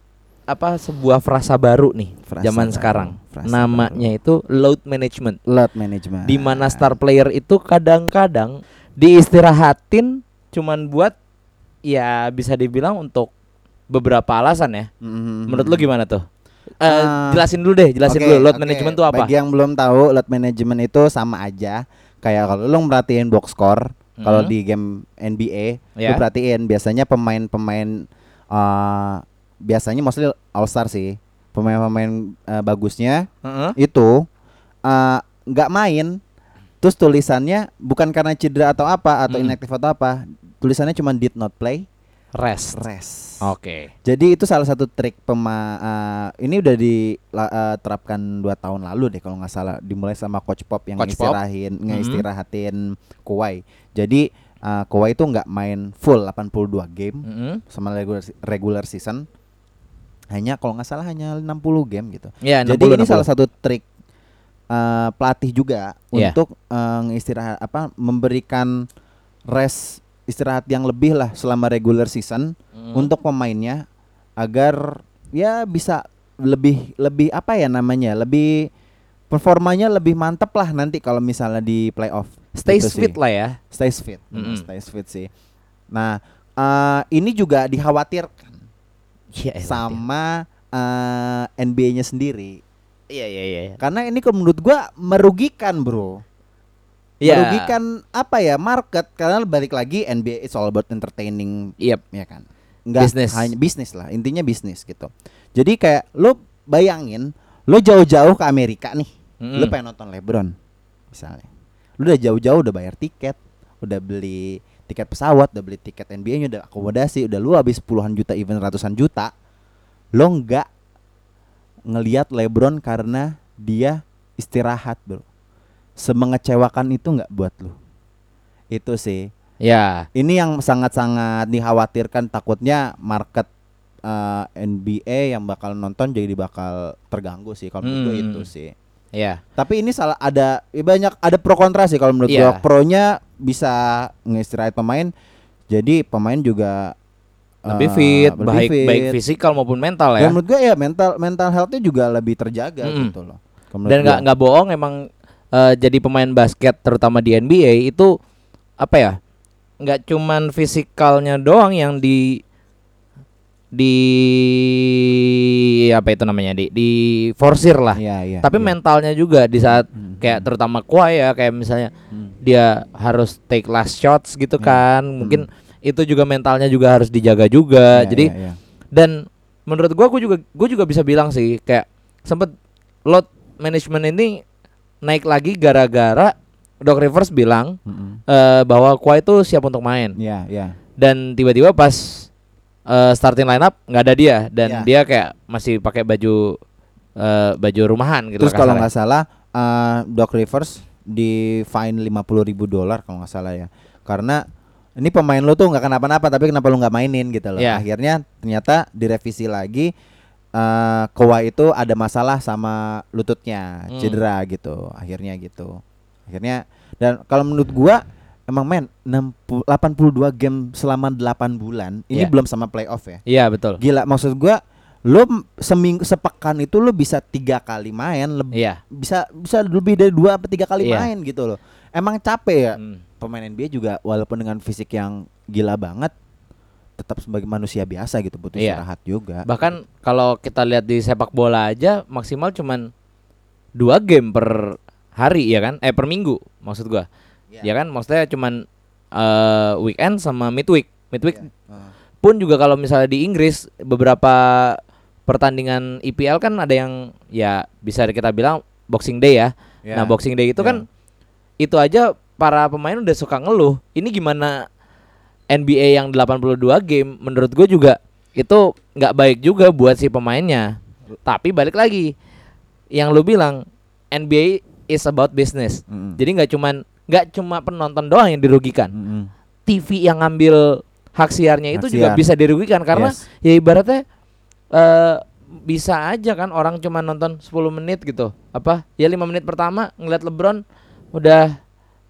apa sebuah frasa baru nih Frasa zaman baru, sekarang. frasa Namanya itu load management. Load management. Di mana star player itu kadang-kadang diistirahatin cuman buat ya bisa dibilang untuk beberapa alasan ya. Mhm. Menurut lu gimana tuh? Eh, Ah, jelasin dulu deh, jelasin Oke, dulu load oke. management tuh apa? Bagi yang belum tahu, load management itu sama aja kayak kalau lu merhatiin box score, kalau Mhm. di game NBA, lu Ya. perhatiin biasanya pemain-pemain eh biasanya mostly all star sih. Pemain-pemain eh, bagusnya Heeh. itu eh, nggak main terus tulisannya bukan karena cedera atau apa atau Mm. inaktif atau apa tulisannya cuma did not play Rest. rest Oke. jadi itu salah satu trik pema eh, ini udah diterapkan dua tahun lalu deh kalau nggak salah dimulai sama coach Pop yang Coach Pop. ngistirahin Mhm. ngeistirahatin Kawhi jadi eh, Kawhi itu nggak main full 82 game Mm-mm. sama regular regular season hanya kalau nggak salah hanya 60 game gitu Ya, jadi 60, ini 60. salah satu trik eh, pelatih juga Iya. untuk eh, istirahat apa memberikan rest istirahat yang lebih lah selama regular season Mm. untuk pemainnya agar ya bisa lebih lebih apa ya namanya lebih performanya lebih mantep lah nanti kalau misalnya di playoff stay Gitu sih. fit lah ya. stay fit Hmm, Mm-mm. stay fit sih nah eh, ini juga dikhawatirkan Iya, sama eh, NBA-nya sendiri Iya, iya, iya. karena ini menurut gua merugikan bro Iya. merugikan apa ya market karena balik lagi NBA it's all about entertaining Yep. ya kan nggak Bisnis. hanya bisnis lah intinya bisnis gitu jadi kayak lo bayangin lo jauh-jauh ke Amerika nih Mm-mm. lo pengen nonton LeBron misalnya lo udah jauh-jauh udah bayar tiket udah beli tiket pesawat udah beli tiket NBA-nya udah akomodasi udah lu habis puluhan juta even ratusan juta lo nggak ngelihat LeBron karena dia istirahat bro semengecewakan itu nggak buat lu? Itu sih. Ya. Ini yang sangat-sangat dikhawatirkan takutnya market eh, NBA yang bakal nonton jadi bakal terganggu sih kalau menurut gue Hmm. itu sih. Ya. Tapi ini salah ada ya banyak ada pro kontra sih kalau menurut Iya. gua. Pronya bisa ngistirahat pemain. Jadi pemain juga Lebih eh, fit, lebih baik fit. baik fisikal maupun mental Dan ya. menurut gua ya mental mental healthnya juga lebih terjaga Mm-mm. gitu loh. Dan nggak nggak bohong emang eh, jadi pemain basket terutama di NBA itu apa ya? Nggak cuman fisikalnya doang yang di di apa itu namanya di di forsir lah. Iya, iya. Tapi iya. mentalnya juga di saat Hmm. kayak terutama Kawhi ya kayak misalnya Hmm. dia harus take last shots gitu Iya. kan. Mungkin itu juga mentalnya juga harus dijaga juga. Iya, Jadi iya, iya. dan menurut gua gua juga gua juga bisa bilang sih kayak sempet load management ini naik lagi gara-gara Doc Rivers bilang Mm-mm. eh, bahwa Kawhi itu siap untuk main Iya, iya. dan tiba-tiba pas eh, starting lineup nggak ada dia dan Iya. dia kayak masih pakai baju eh, baju rumahan gitu Terus kalau nggak salah eh, Doc Rivers di fine 50 ribu dolar kalau nggak salah ya. Karena ini pemain lu tuh nggak kenapa-napa tapi kenapa lu nggak mainin gitu loh. Iya. Akhirnya ternyata direvisi lagi eh Kawhi itu ada masalah sama lututnya, Hmm. cedera gitu. Akhirnya gitu. Akhirnya dan kalau menurut gua emang men 60 82 game selama 8 bulan. Ini Iya. belum sama playoff ya. Iya betul. Gila maksud gua lo seminggu sepekan itu lo bisa tiga kali main lebih Iya. bisa bisa lebih dari dua atau tiga kali Iya. main gitu loh emang capek ya Hmm. pemain NBA juga walaupun dengan fisik yang gila banget tetap sebagai manusia biasa gitu butuh Iya. istirahat juga Bahkan kalau kita lihat di sepak bola aja maksimal cuman dua game per hari ya kan? Eh per minggu maksud gua. Iya. Ya kan? Maksudnya cuman eh, weekend sama midweek. Midweek Iya. Heeh. pun juga kalau misalnya di Inggris beberapa pertandingan IPL kan ada yang ya bisa kita bilang Boxing Day ya. Ya. Nah, Boxing Day itu Ya. kan itu aja para pemain udah suka ngeluh. Ini gimana NBA yang 82 game menurut gue juga itu nggak baik juga buat si pemainnya. Tapi balik lagi yang lu bilang NBA is about business. Mm-mm. Jadi nggak cuman nggak cuma penonton doang yang dirugikan. Mm-mm. TV yang ngambil hak siarnya itu Hak juga bisa dirugikan karena Yes. ya ibaratnya eh bisa aja kan orang cuma nonton 10 menit gitu. Apa? Ya 5 menit pertama ngeliat LeBron udah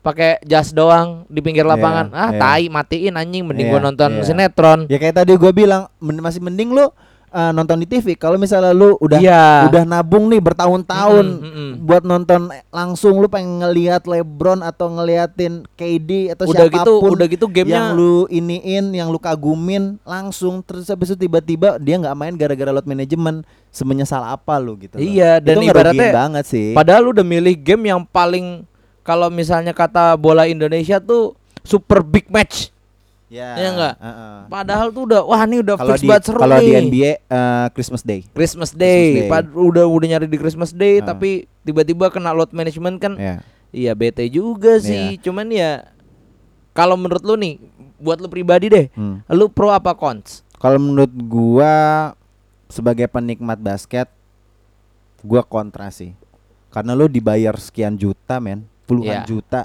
pakai jas doang di pinggir Iya, lapangan. ah, iya. tai matiin anjing mending gua Iya, nonton iya. sinetron. ya kayak tadi gue bilang men- masih mending lu uh, nonton di TV kalau misalnya lu udah Iya. udah nabung nih bertahun-tahun Mm-mm, mm-mm. buat nonton langsung lu pengen ngelihat LeBron atau ngeliatin KD atau Udah gitu siapa pun udah gitu gamenya yang lu iniin, yang lu kagumin langsung terus habis itu tiba-tiba dia nggak main gara-gara load management semenyesal apa lu gitu. loh. Iya, dan itu ibaratnya banget sih. Padahal lu udah milih game yang paling kalau misalnya kata bola Indonesia tuh super big match. ya, iya nggak? heeh. Padahal tuh udah wah ini udah Kalau fix di banget seru kalau nih. di NBA eh, Christmas Day. Christmas Day, Day. Pad- udah udah nyari di Christmas Day Ah. tapi tiba-tiba kena load management kan. Ya. Iya bete juga sih. Cuman ya kalau menurut lu nih buat lu pribadi deh, Hmm. lu pro apa cons? Kalau menurut gua sebagai penikmat basket gua kontra sih. Karena lu dibayar sekian juta, men, puluhan Iya. juta.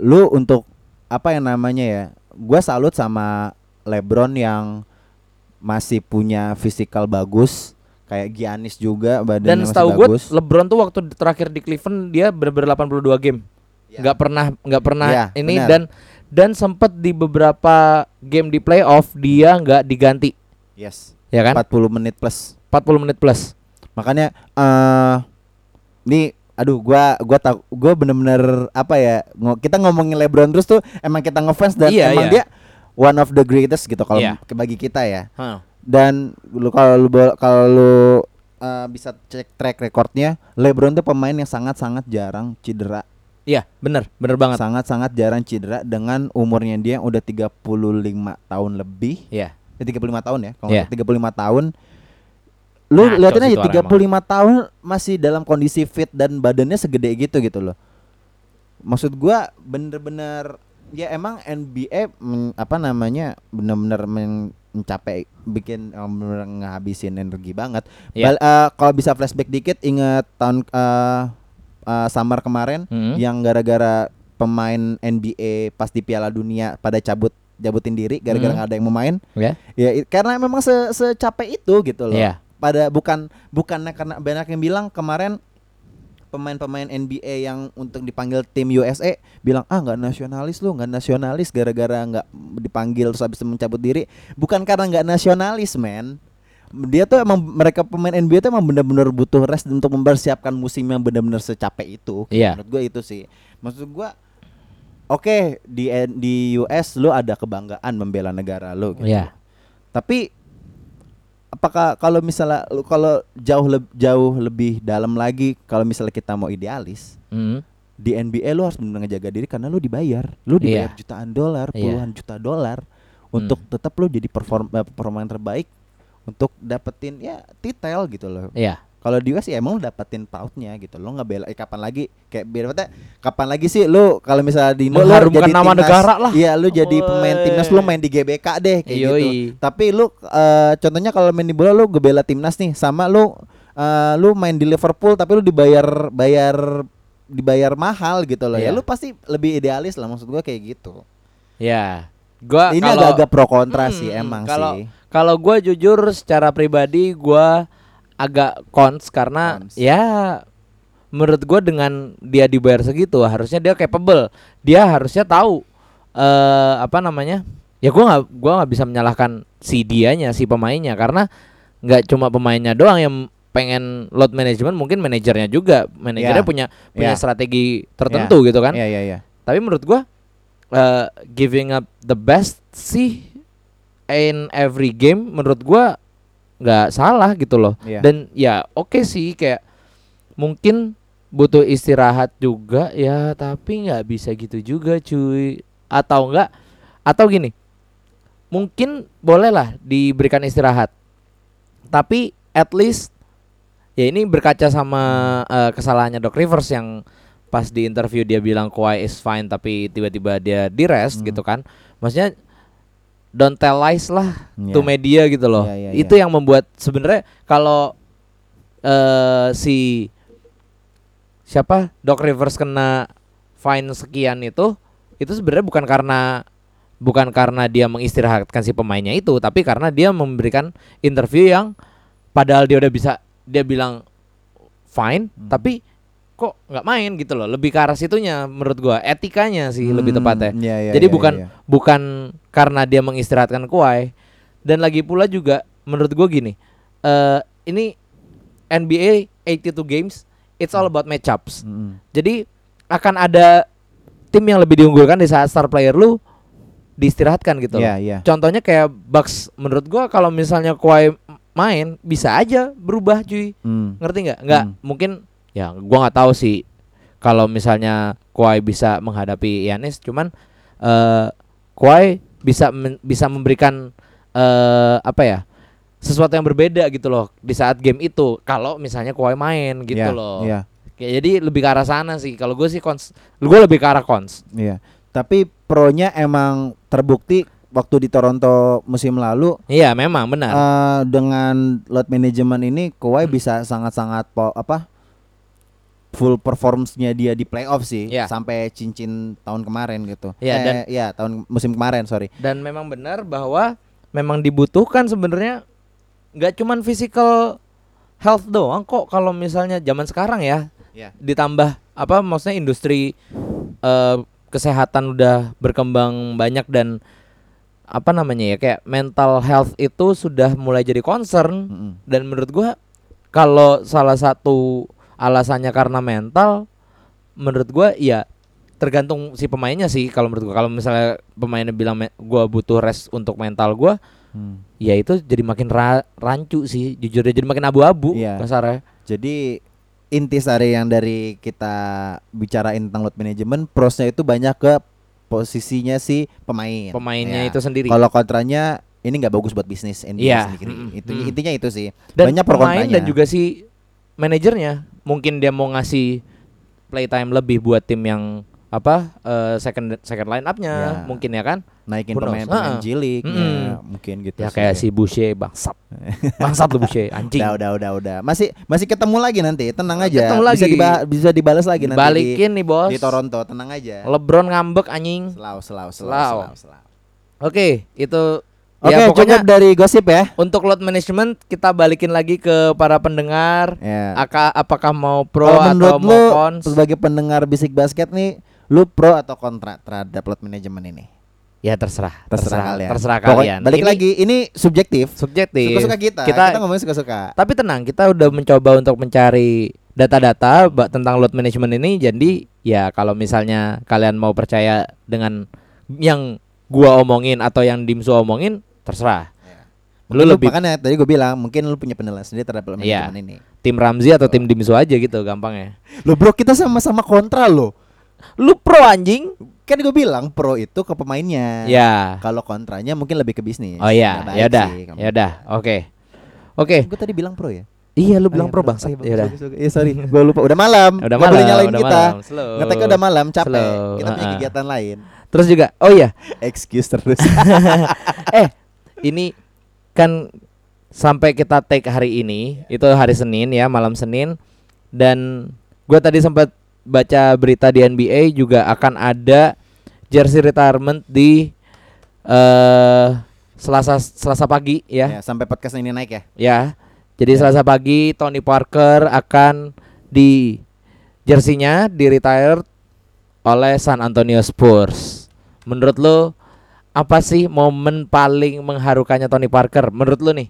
Lu untuk apa yang namanya ya? Gua salut sama LeBron yang masih punya fisikal bagus, kayak Giannis juga Dan badannya masih setahu gue. LeBron tuh waktu terakhir di Cleveland dia bener-bener 82 game. Ya. nggak pernah nggak pernah Iya, ini benar. dan dan sempet di beberapa game di playoff dia nggak diganti, Yes. ya kan? 40 menit plus. 40 menit plus. Makanya eh nih aduh gua gua tak gua bener-bener apa ya kita ngomongin LeBron terus tuh emang kita ngefans dan Iya, emang iya. dia one of the greatest gitu kalau Iya. ke- bagi kita ya. Hah. Dan lu kalau lu kalau lu eh, bisa cek track recordnya LeBron tuh pemain yang sangat-sangat jarang cedera. Iya, bener, bener banget. Sangat-sangat jarang cedera dengan umurnya dia yang udah 35 tahun lebih. Iya. Ya, 35 tahun ya, kalau Iya. nggak salah, 35 tahun. Lu Ngaco liatin aja tuh orang 35 tahun masih dalam kondisi fit dan badannya segede gitu gitu loh. Maksud gua bener-bener ya emang NBA men- apa namanya bener-bener men- mencapai bikin bener ngabisin energi banget. Iya. Bal- eh, kalau bisa flashback dikit inget tahun eh, uh, summer kemarin Hmm. yang gara-gara pemain NBA pas di Piala Dunia pada cabut jabutin diri gara-gara Hmm. nggak ada yang mau main. Ya. Ya karena memang se secapek itu gitu loh. Iya. Pada bukan bukannya karena banyak yang bilang kemarin pemain-pemain NBA yang untuk dipanggil tim USA bilang ah nggak nasionalis lu nggak nasionalis gara-gara nggak dipanggil terus habis itu mencabut diri. Bukan karena nggak nasionalis men. Dia tuh emang mereka pemain NBA tuh emang benar-benar butuh rest untuk mempersiapkan musim yang benar-benar secapek itu. Iya. menurut gue itu sih. Maksud gue oke di di US lu ada kebanggaan membela negara lu gitu. Iya. tapi apakah kalau misalnya kalau jauh leb- jauh lebih dalam lagi kalau misalnya kita mau idealis Hmm. di NBA lu harus benar ngejaga diri karena lu dibayar. Lu dibayar Iya. jutaan dolar, Iya. puluhan juta dolar untuk Hmm. tetap lu jadi perform eh, performa yang terbaik untuk dapetin ya titel gitu loh. Iya. Kalau di US ya emang lu dapetin pautnya gitu. Lu nggak bela eh, kapan lagi kayak biar kata kapan lagi sih lu kalau misalnya di Indo Mengharumkan jadi nama timnas- negara lah. Iya, lu jadi pemain timnas lu main di GBK deh kayak gitu. Yoi. Tapi lu eh, contohnya kalau main di bola lu gebela timnas nih sama lu eh, lu main di Liverpool tapi lu dibayar bayar dibayar mahal gitu loh ya. Iya. Lu pasti lebih idealis lah maksud gua kayak gitu. Ya. Gua Ini agak-agak pro kontra Hmm, sih emang kalau sih. kalau gua jujur secara pribadi gua agak cons karena Cons. ya menurut gua dengan dia dibayar segitu harusnya dia capable dia harusnya tahu eh apa namanya ya gua nggak gua nggak bisa menyalahkan si dianya si pemainnya karena nggak cuma pemainnya doang yang pengen load management mungkin manajernya juga manajernya Ya. punya punya Ya. strategi tertentu gitu kan Iya iya iya. tapi menurut gua eh, giving up the best sih in every game menurut gua nggak salah gitu loh. Iya. Dan ya oke sih kayak mungkin butuh istirahat juga ya tapi nggak bisa gitu juga cuy. Atau enggak atau gini. Mungkin bolehlah diberikan istirahat. Tapi at least ya ini berkaca sama eh, kesalahannya Doc Rivers yang pas di interview dia bilang Kawhi is fine tapi tiba-tiba dia di rest Hmm. gitu kan. Maksudnya don't tell lies lah Iya. to media gitu loh. Iya, iya, Itu yang membuat sebenarnya kalau eh si siapa Doc Rivers kena fine sekian itu itu sebenarnya bukan karena bukan karena dia mengistirahatkan si pemainnya itu, tapi karena dia memberikan interview yang padahal dia udah bisa dia bilang fine, Hmm. tapi kok nggak main gitu loh. Lebih ke arah situnya menurut gua etikanya sih lebih Hmm, tepatnya. iya, iya, Jadi iya, bukan iya. bukan karena dia mengistirahatkan Kawhi dan lagi pula juga menurut gue gini eh ini NBA 82 games it's all about matchups Mm-mm. jadi akan ada tim yang lebih diunggulkan di saat star player lu diistirahatkan gitu loh. Iya iya. contohnya kayak Bucks menurut gua kalau misalnya Kawhi main bisa aja berubah cuy Hmm. ngerti nggak nggak Hmm. mungkin ya gua nggak tahu sih kalau misalnya Kawhi bisa menghadapi Yanis cuman eh Kawhi bisa men- bisa memberikan eh apa ya sesuatu yang berbeda gitu loh di saat game itu kalau misalnya Kawhi main gitu Iya, loh. Iya. Kayak jadi lebih ke arah sana sih. Kalau gue sih cons gue lebih ke arah cons. Iya. Tapi pro-nya emang terbukti waktu di Toronto musim lalu. Iya memang benar. Eh, dengan load management ini Kawhi bisa sangat-sangat po- apa full performance-nya dia di playoff sih Iya. sampai cincin tahun kemarin gitu. Iya, eh, dan- ya tahun musim kemarin sorry. dan memang benar bahwa memang dibutuhkan sebenarnya nggak cuman physical health doang kok kalau misalnya zaman sekarang ya Iya. ditambah apa maksudnya industri eh, kesehatan udah berkembang banyak dan apa namanya ya kayak mental health itu sudah mulai jadi concern Mm-mm. dan menurut gua kalau salah satu alasannya karena mental menurut gua ya tergantung si pemainnya sih kalau menurut gua kalau misalnya pemainnya bilang "Me- gua butuh rest untuk mental gua Hmm. ya itu jadi makin ra- rancu sih jujur jadi makin abu-abu kasarnya Jadi inti sari yang dari kita bicarain tentang load management prosnya itu banyak ke posisinya si pemain. pemainnya Ya. itu sendiri Kalau kontranya ini nggak bagus buat bisnis NBA Iya, sendiri. mm-mm, Itu mm. intinya itu sih. dan banyak pro kontranya. dan juga si manajernya mungkin dia mau ngasih playtime lebih buat tim yang apa eh, second second line up-nya Ya. mungkin ya kan naikin pemain-pemain League Mm-mm. ya, mungkin gitu ya sih. kayak si Boucher bangsat bangsat tuh Boucher anjing Udah, udah, udah, udah. Masih masih ketemu lagi nanti. Tenang aja. Ketemu Bisa lagi. diba- bisa dibalas lagi nanti balikin nih bos di, di Toronto. Tenang aja. LeBron ngambek anjing Selau, selau, selau, Selau. selau, selau. oke itu Oke, ya pokoknya cukup dari gosip ya. untuk load management kita balikin lagi ke para pendengar Ya. Aka, apakah mau pro Kalau atau mau lu cons sebagai pendengar bisik basket nih, lu pro atau kontra terhadap load management ini? ya terserah Terserah, kalian. terserah Pokoknya kalian Balik Ini lagi, ini subjektif. subjektif Suka-suka kita. kita, Kita, ngomongin suka-suka. tapi tenang kita udah mencoba untuk mencari data-data tentang load management ini jadi ya kalau misalnya kalian mau percaya dengan yang gua omongin atau yang Dimsu omongin terserah Lu lu lebih makanya tadi gue bilang mungkin lu punya penilaian sendiri terhadap Iya. management ini. tim Ramzi atau tim Dimsu aja gitu gampangnya Lo bro, kita sama-sama kontra lo. lu pro anjing Kan gue bilang pro itu ke pemainnya. ya Kalau kontranya mungkin lebih ke bisnis. oh iya ya udah ya udah oke oke Gue tadi bilang pro ya. iya lu Oh bilang iya, pro Oh iya, ya udah. Iya sorry, gue lupa. Udah malam. udah Nggak boleh malam nyalain udah kita. malam Ngeteknya udah malam, capek. Slow, Kita punya kegiatan lain. terus juga oh iya Excuse terus. eh ini kan sampai kita take hari ini itu hari Senin ya malam Senin. Dan gue tadi sempat baca berita di NBA juga akan ada jersey retirement di eh Selasa Selasa pagi ya. Ya, sampai podcast ini naik ya. ya jadi Selasa pagi Tony Parker akan di jersinya di retire oleh San Antonio Spurs. Menurut lo apa sih momen paling mengharukannya Tony Parker menurut lo nih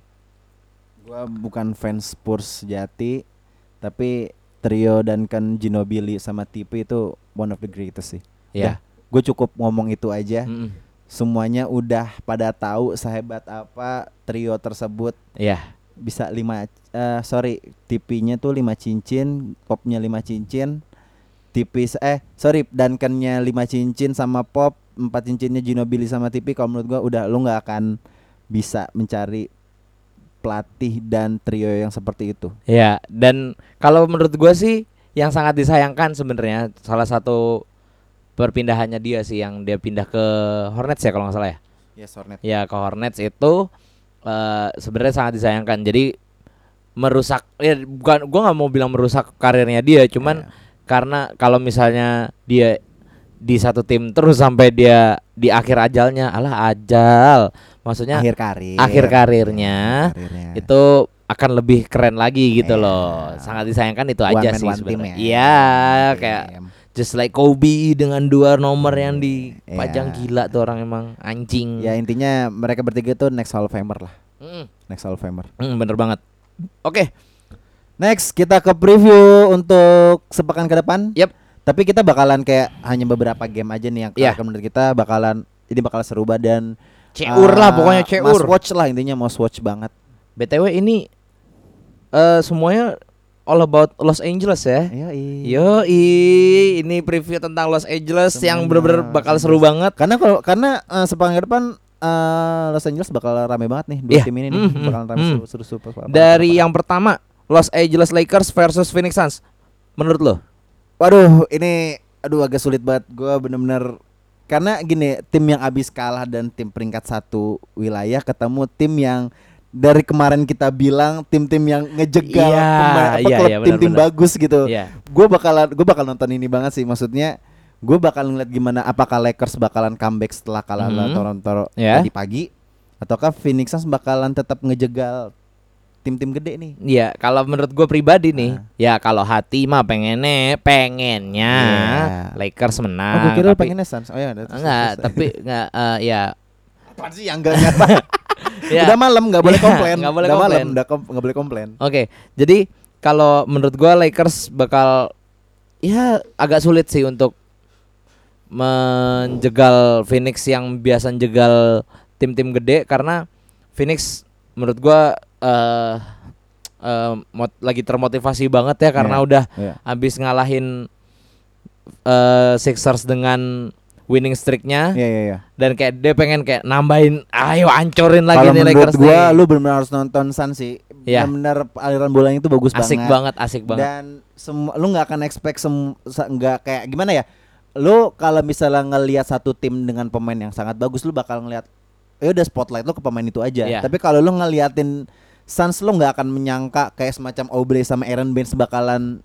Gua bukan fans Spurs sejati, tapi trio Duncan Ginobili sama Tipe itu one of the greatest sih. ya Gue cukup ngomong itu aja. Mm-mm. Semuanya udah pada tahu sehebat apa trio tersebut ya bisa lima eh sorry tipinya tuh lima cincin popnya lima cincin tipis eh sorry Duncannya lima cincin sama pop empat cincinnya Ginobili sama tipi kalau menurut gua udah lu nggak akan bisa mencari pelatih dan trio yang seperti itu. Ya dan kalau menurut gue sih yang sangat disayangkan sebenarnya salah satu perpindahannya dia sih yang dia pindah ke Hornets ya kalau nggak salah ya? Ya Hornet ya ke Hornets itu eh sebenarnya sangat disayangkan. Jadi merusak ya bukan gua nggak mau bilang merusak karirnya dia, cuman karena kalau misalnya dia di satu tim terus sampai dia di akhir ajalnya, alah ajal. Maksudnya akhir karir akhir karirnya karirnya. itu akan lebih keren lagi gitu Iya. loh. Sangat disayangkan itu One aja man, sih sebenarnya. ya. Iya, One kayak just like Kobe dengan dua nomor yang dipajang Iya. gila tuh orang emang anjing. ya intinya mereka bertiga tuh next Hall of Famer lah Mm, next Hall of Famer mm, bener banget. Oke, Next kita ke preview untuk sepekan ke depan. Yep. Tapi kita bakalan kayak hanya beberapa game aja nih yang Iya. akan menurut kita bakalan ini bakal seru banget dan Ceur eh, lah pokoknya Must ceur. watch lah intinya must watch banget. BTW ini eh semuanya all about Los Angeles ya. Iya. Yo, ini preview tentang Los Angeles yang Semuanya bener-bener bakal seru banget. Karena kalau karena eh, sepekan ke depan eh, Los Angeles bakal rame banget nih dua Iya. tim ini nih Mm, mm, bakalan rame mm. seru seru seru. seru- Dari seru- yang pertama Los Angeles Lakers versus Phoenix Suns. Menurut lo? Waduh, ini aduh agak sulit banget. Gua bener-bener karena gini, tim yang abis kalah dan tim peringkat satu wilayah ketemu tim yang dari kemarin kita bilang tim-tim yang ngejegal Iya, pemain- apa, iya, klub iya, tim-tim bagus gitu. Iya. Gue bakalan gue bakal nonton ini banget sih. Maksudnya gue bakal ngeliat gimana apakah Lakers bakalan comeback setelah kalah lawan Mhm. Toronto Ya. tadi pagi ataukah Phoenix Suns bakalan tetap ngejegal tim-tim gede nih. Iya, kalau menurut gue pribadi nih, Ah. ya kalau hati mah pengennya, pengennya Iya. Lakers oh, menang. gue kira tapi- pengennya Suns. Oh ya, terus- enggak, terus- tapi enggak eh, ya Apaan sih yang enggak enggak? Ya. Udah malam nggak boleh Iya, komplain. nggak boleh Udah komplain. malam udah kom- nggak boleh komplain. Oke, jadi kalau menurut gua Lakers bakal ya agak sulit sih untuk menjegal Phoenix yang biasa jegal tim-tim gede karena Phoenix menurut gua eh eh, mot- lagi termotivasi banget ya karena Iya, udah iya. habis ngalahin eh Sixers dengan winning streaknya Iya iya iya. dan kayak dia pengen kayak nambahin ayo hancurin lagi Kalau nih Lakers gua nih. lu benar harus nonton Suns sih. Iya. Benar aliran bolanya itu bagus asik banget. banget asik banget Dan semua lu nggak akan expect sem nggak kayak gimana ya? lu kalau misalnya ngelihat satu tim dengan pemain yang sangat bagus lu bakal ngelihat ya udah spotlight lu ke pemain itu aja. Iya. Tapi kalau lu ngeliatin Suns lu nggak akan menyangka kayak semacam Aubrey sama Aaron Baines bakalan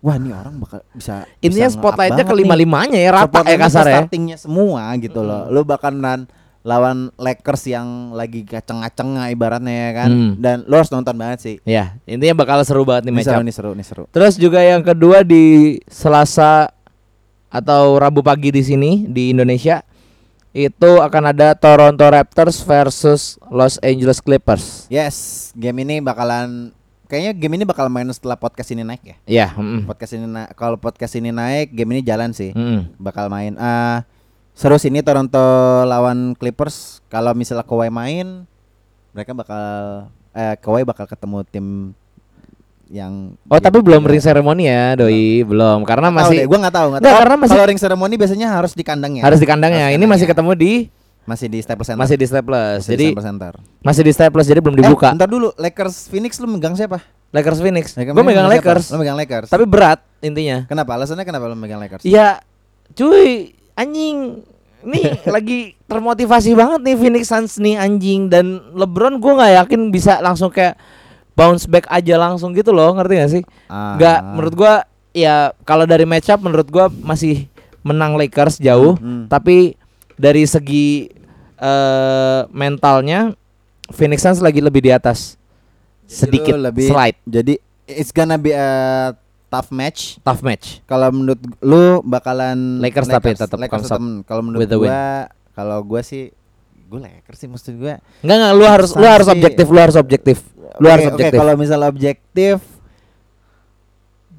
wah ini orang bakal bisa Intinya bisa nge-up spotlightnya ke nih. lima-limanya ya rata ya kasar ya. startingnya semua gitu loh. Lu bakalan lawan Lakers yang lagi kaceng-kaceng ibaratnya ya kan. Hmm. Dan lu harus nonton banget sih. Ya, intinya bakal seru banget nih Ini match up. ini seru, ini seru. Terus juga yang kedua di Selasa atau Rabu pagi di sini di Indonesia itu akan ada Toronto Raptors versus Los Angeles Clippers. Yes, game ini bakalan kayaknya game ini bakal main setelah podcast ini naik ya. Iya, mm, Podcast ini na- kalau podcast ini naik, game ini jalan sih. mm. Bakal main. Ah, seru sih ini Toronto lawan Clippers. Kalau misalnya Kawhi main, mereka bakal eh Kawhi bakal ketemu tim yang Oh, tapi belum ring ceremony ya, doi, belum. Karena Tahu masih deh, gua nggak tahu, nggak Nggak, tahu. karena masih- kalau ring ceremony biasanya harus di kandangnya. harus di kandangnya. Harus Ini masih kandangnya. ketemu di masih di Staples Center. masih di Staples. Masih di Jadi Staples Center. masih di Staples jadi belum Eh, dibuka. bentar dulu, Lakers Phoenix lu megang siapa? Lakers Phoenix. Lakers Gue megang siapa? Lakers. Lu megang Lakers. Tapi berat intinya. kenapa? Alasannya kenapa lu megang Lakers? Iya, cuy, anjing. Nih lagi termotivasi banget nih Phoenix Suns nih anjing dan LeBron gue nggak yakin bisa langsung kayak bounce back aja langsung gitu loh, ngerti gak sih? Ah. Nggak, menurut gua ya kalau dari match up menurut gua masih menang Lakers jauh, Hmm. tapi dari segi eh mentalnya Phoenix Suns lagi lebih di atas. Sedikit lu lebih slide, Jadi it's gonna be a tough match. tough match. Kalau menurut lu bakalan Lakers tapi tetap Lakers. Kalau menurut gua kalau gua sih gua Lakers sih maksud gua. Enggak enggak lu harus lu harus objektif, lu harus objektif. Lu Oke, harus oke, objektif. kalau misalnya objektif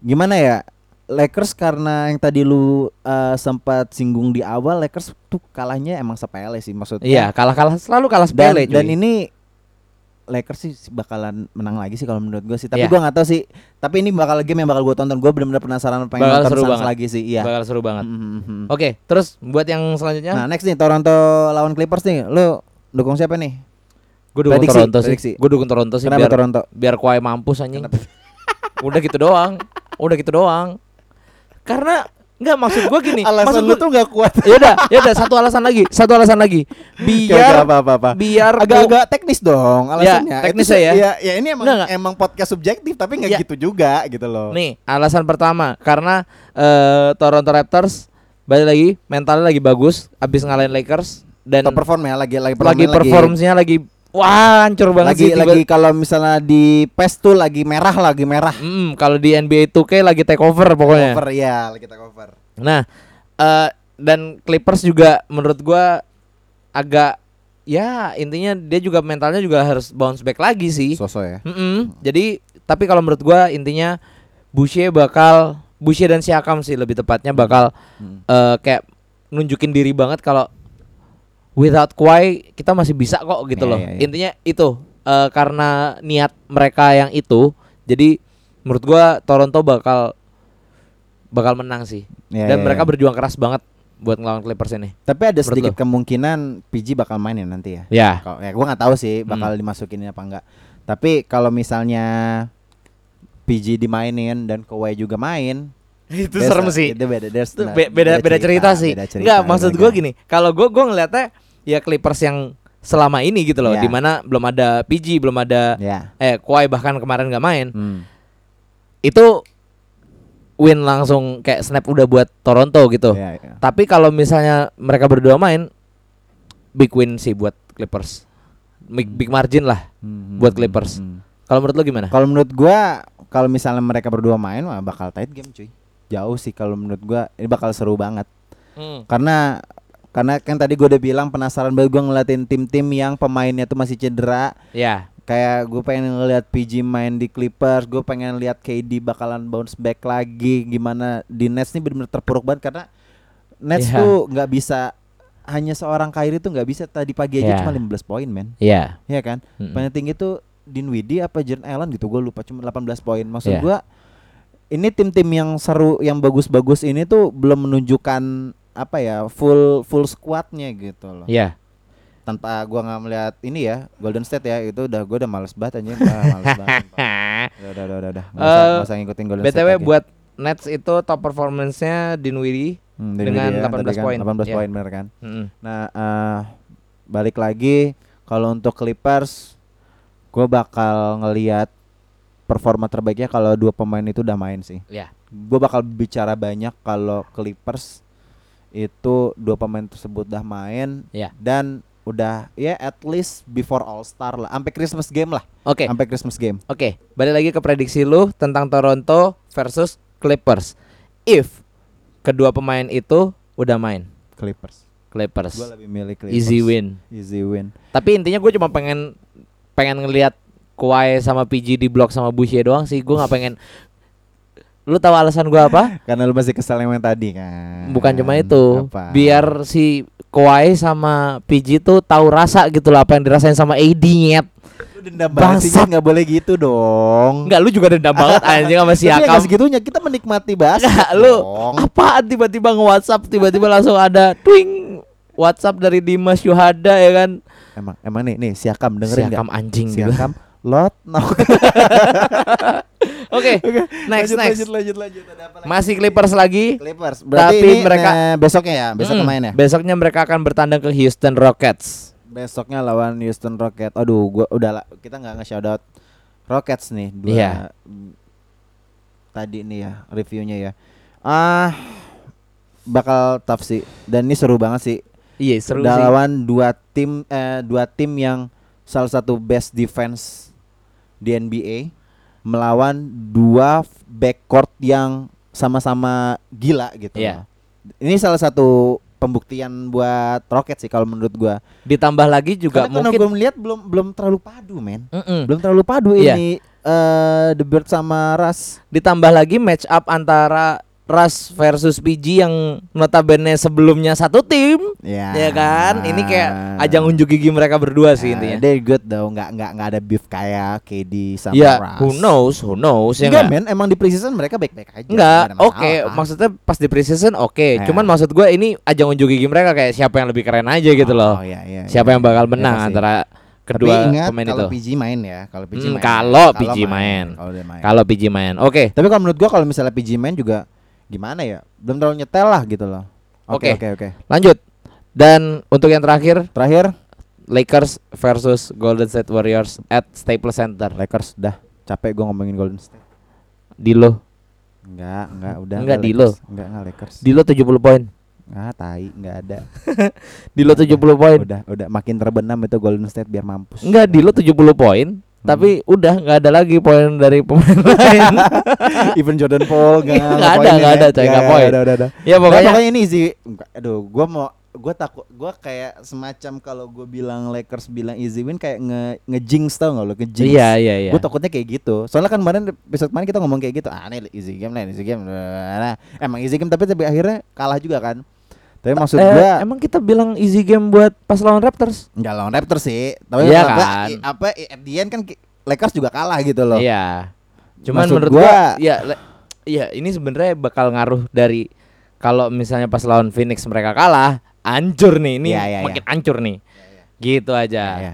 gimana ya? Lakers karena yang tadi lu uh, sempat singgung di awal Lakers tuh kalahnya emang sepele sih maksudnya. Iya, kalah-kalah selalu kalah dan sepele dan cuy. ini Lakers sih bakalan menang lagi sih kalau menurut gue sih. Tapi Iya. gua nggak tahu sih. Tapi ini bakal game yang bakal gue tonton. Gue benar-benar penasaran pengen Bakal nonton seru banget. lagi sih. Iya. bakal seru banget. Mhm, mhm. Oke, terus buat yang selanjutnya Nah next nih Toronto lawan Clippers nih. Lu dukung siapa nih? Gue dukung prediksi, Toronto prediksi. sih. Gue dukung Toronto sih Kenapa biar Toronto? biar Kawhi mampus anjing. Udah gitu doang. Udah gitu doang. Karena Enggak maksud gue gini maksud Alasan lu gua, tuh gak kuat. ya udah ya udah satu alasan lagi satu alasan lagi Biar biar apa apa apa. biar Agak-agak teknis dong alasannya. teknis Itu ya. Ya, ya ini emang Enggak, emang podcast subjektif tapi nggak Ya. gitu juga gitu loh. Nih, alasan pertama karena eh, Toronto Raptors balik lagi mentalnya lagi bagus abis ngalahin Lakers dan Top perform ya lagi lagi lagi performnya lagi wah hancur banget lagi sih tiba- lagi kalau misalnya di PES tuh lagi merah lagi merah. Mm, kalau di NBA 2K lagi take over pokoknya. Cover ya, lagi kita cover. Nah, eh dan Clippers juga menurut gua agak ya intinya dia juga mentalnya juga harus bounce back lagi sih. Sosok ya. Mm-mm. Jadi tapi kalau menurut gua intinya Boucher bakal Boucher dan Siakam sih lebih tepatnya bakal Hmm. eh, kayak nunjukin diri banget kalau without Kawhi kita masih bisa kok gitu Iya, loh. iya, iya. Intinya itu eh, karena niat mereka yang itu jadi menurut gua Toronto bakal bakal menang sih. Iya, Dan iya, mereka iya. berjuang keras banget buat ngelawan Clippers ini. Tapi ada Menurut sedikit lo? kemungkinan PG bakal main ya nanti ya. Ya. Kalau ya gua nggak tahu sih Hmm. bakal dimasukin apa enggak. Tapi kalau misalnya PG dimainin dan Kawhi juga main, Itu serem sih. Itu beda, there's Itu na- be- beda beda cerita, sih. beda cerita, Enggak, maksud beda gua game. gini, kalau gua gua ngeliatnya ya Clippers yang selama ini gitu loh, Ya. di mana belum ada PG, belum ada Ya. eh Kawhi bahkan kemarin nggak main. Hmm. Itu win langsung kayak snap udah buat Toronto gitu. Ya, ya. Tapi kalau misalnya mereka berdua main big win sih buat Clippers. Big, big margin lah. Hmm, buat hmm, Clippers. hmm, hmm. Kalau menurut lo gimana? Kalau menurut gua kalau misalnya mereka berdua main wah bakal tight game cuy. Jauh sih kalau menurut gua ini bakal seru banget. Hmm. Karena karena kan tadi gua udah bilang penasaran banget gua ngeliatin tim-tim yang pemainnya tuh masih cedera. Ya. Kayak gue pengen ngeliat PG main di Clippers, gue pengen lihat KD bakalan bounce back lagi. Gimana di Nets nih benar-benar terpuruk banget karena Nets Iya. tuh nggak bisa hanya seorang Kyrie tuh nggak bisa tadi pagi aja Iya. cuma 15 poin men, Iya. Iya kan? Mm-mm. Paling tinggi tuh Dinwiddie apa Jaren Allen gitu gue lupa cuma 18 poin. Maksud Iya. gua ini tim-tim yang seru yang bagus-bagus ini tuh belum menunjukkan apa ya full full squadnya gitu loh. Iya. Tanpa gua nggak melihat ini ya Golden State ya itu udah gua udah males banget anjing, ah, males banget. Udah udah udah udah. Eh, nggak usah ngikutin Golden BTW State lagi. buat Nets itu top performance-nya Dinwiddie Hmm, Dengan media 18 tadi kan, poin, 18 ya. poin bener kan. Mm-mm. Nah, eh, balik lagi kalau untuk Clippers gue bakal ngelihat performa terbaiknya kalau dua pemain itu udah main sih. Ya. Gue bakal bicara banyak kalau Clippers itu dua pemain tersebut udah main Ya. dan udah ya at least before All Star lah, sampai Christmas game lah, Oke. sampai Christmas game. Oke, balik lagi ke prediksi lu tentang Toronto versus Clippers. If kedua pemain itu udah main, Clippers. Clippers. Gue lebih milih Clippers. Easy win. Easy win. Tapi intinya gue cuma pengen pengen ngelihat Kawhi sama PG di blok sama Boucher doang sih. Gue nggak pengen. Lu tahu alasan gue apa? Karena lu masih kesel yang tadi kan. Bukan cuma itu. Apa? Biar si Kawhi sama PG tuh tahu rasa gitu lah apa yang dirasain sama AD nyet. Lu dendam banget sih nggak boleh gitu dong. Enggak, lu juga dendam banget anjing sama Tapi ya Siakam. nggak segitunya kita menikmati. Enggak, lu apaan tiba-tiba nge-WhatsApp tiba-tiba langsung ada twing WhatsApp dari Dimas Yuhada ya kan. Emang emang nih nih Siakam dengerin nggak? Siakam anjing gitu. Lot no. Oke, next lanjut, next. Lanjut lanjut lanjut ada apa lagi? Masih Clippers lagi. Clippers. Berarti Tapi ini mereka- eh, besoknya ya, besok Mm, main ya. Besoknya mereka akan bertandang ke Houston Rockets. Besoknya lawan Houston Rockets. Aduh, gua udah lah, kita nggak nge-shout out Rockets nih dua Iya. mm, tadi nih ya reviewnya ya. Ah bakal tough sih dan ini seru banget sih. Iya, seru Udah sih. lawan dua tim eh, dua tim yang salah satu best defense di NBA melawan dua backcourt yang sama-sama gila gitu. Loh. Ini salah satu pembuktian buat Rocket sih kalau menurut gua. Ditambah lagi juga Karena mungkin gua melihat belum belum terlalu padu, men. Mm-mm. Belum terlalu padu Iya. ini eh The Bird sama Ras. ditambah lagi match up antara Russ versus PG yang notabene sebelumnya satu tim, Ya. ya kan? Ini kayak ajang unjuk gigi mereka berdua sih Ah, intinya. They good though, nggak nggak nggak ada beef kayak KD sama Ya, Russ. who knows, who knows ya Enggak, nggak? men, emang di preseason mereka baik-baik aja. Enggak, oke. masalah. Maksudnya pas di preseason oke. Ya. Cuman maksud gue ini ajang unjuk gigi mereka kayak siapa yang lebih keren aja gitu loh. Oh, iya, iya, siapa iya. yang bakal Iya menang pasti. antara kedua Tapi ingat pemain kalau itu. PG main ya, kalau PG Hmm, main. kalau PG main. Kalau PG main. Oke. Tapi kalau menurut gua kalau misalnya PG main juga gimana ya? Belum terlalu nyetel lah gitu loh. Oke. Oke, oke. Lanjut. Dan untuk yang terakhir Terakhir Lakers versus Golden State Warriors at Staples Center. Lakers dah capek gua ngomongin Golden State. Di lo. Enggak, enggak, udah Enggak, di lo. Enggak, enggak Lakers. Di lo 70 poin. Ah, tai, enggak ada. Di lo 70 poin. Udah, udah makin terbenam itu Golden State biar mampus. Enggak, di lo 70 poin. Tapi udah nggak ada lagi poin dari pemain lain. Even Jordan Paul Nggak ada, nggak ada, coy, nggak poin. Ya Nah, pokoknya pokoknya ini easy. Enggak, Aduh, gua mau gua takut gua kayak semacam kalau gua bilang Lakers bilang easy win kayak nge ngejinx tau gak lo ngejinx. Iya, iya, iya. Gue takutnya kayak gitu. Soalnya kan kemarin episode kemarin kita ngomong kayak gitu. Ah, ini easy game lah, easy game. Nah, emang easy game tapi tapi akhirnya kalah juga kan. Tapi maksud Eh, gua emang kita bilang easy game buat pas lawan Raptors? enggak lawan Raptors sih. Tapi Iya gua, kan? apa at the end kan Lakers juga kalah gitu loh. Iya. Cuman Maksud menurut gua- gua, ya iya ini sebenarnya bakal ngaruh dari kalau misalnya pas lawan Phoenix mereka kalah, hancur nih. Ini Iya, iya, makin hancur nih. Gitu aja. Iya.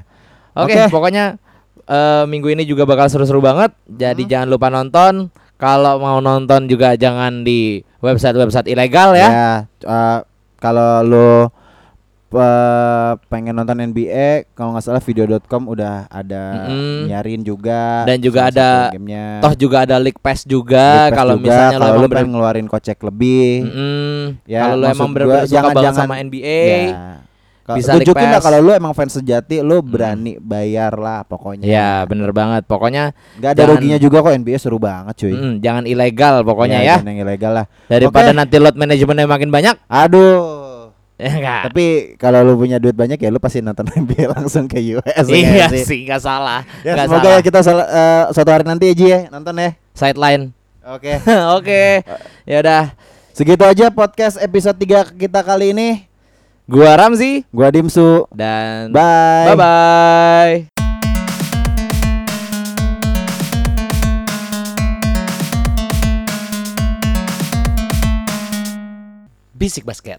Oke, Oke. pokoknya eh, minggu ini juga bakal seru-seru banget. Jadi Hmm. jangan lupa nonton. Kalau mau nonton juga jangan di website-website ilegal ya. Ya, eh, kalau lo eh, pengen nonton NBA, kalau nggak salah video.com udah ada Mm-mm. nyarin juga. Dan juga ada- gamenya. Toh juga ada League Pass League juga Pass kalau juga, misalnya lo kalau emang lo pengen ngeluarin kocek lebih. Mm-mm. Ya, kalau lo emang gua bener-bener suka jangan- banget jangan- sama NBA, Ya. Bisa tunjukin lah kalau lu emang fans sejati, lu berani bayar lah pokoknya. ya bener banget. Pokoknya Gak ada jangan- ruginya juga kok NBA seru banget cuy. mm, jangan ilegal pokoknya ya. jangan yang ilegal lah. Daripada Oke. nanti load manajemennya makin banyak, Aduh. ya enggak. Tapi kalau lu punya duit banyak ya lu pasti nonton NBA langsung ke US. iya ya nggak sih, nggak salah. Ya Nggak semoga salah. ya kita sal- eh, suatu hari nanti ya Ji ya nonton ya. Sideline. Oke. Oke. Ya udah. Segitu aja podcast episode 3 kita kali ini. Gua Ramzi Gua Dimsu. dan Bye. Bye bye. Bisik basket.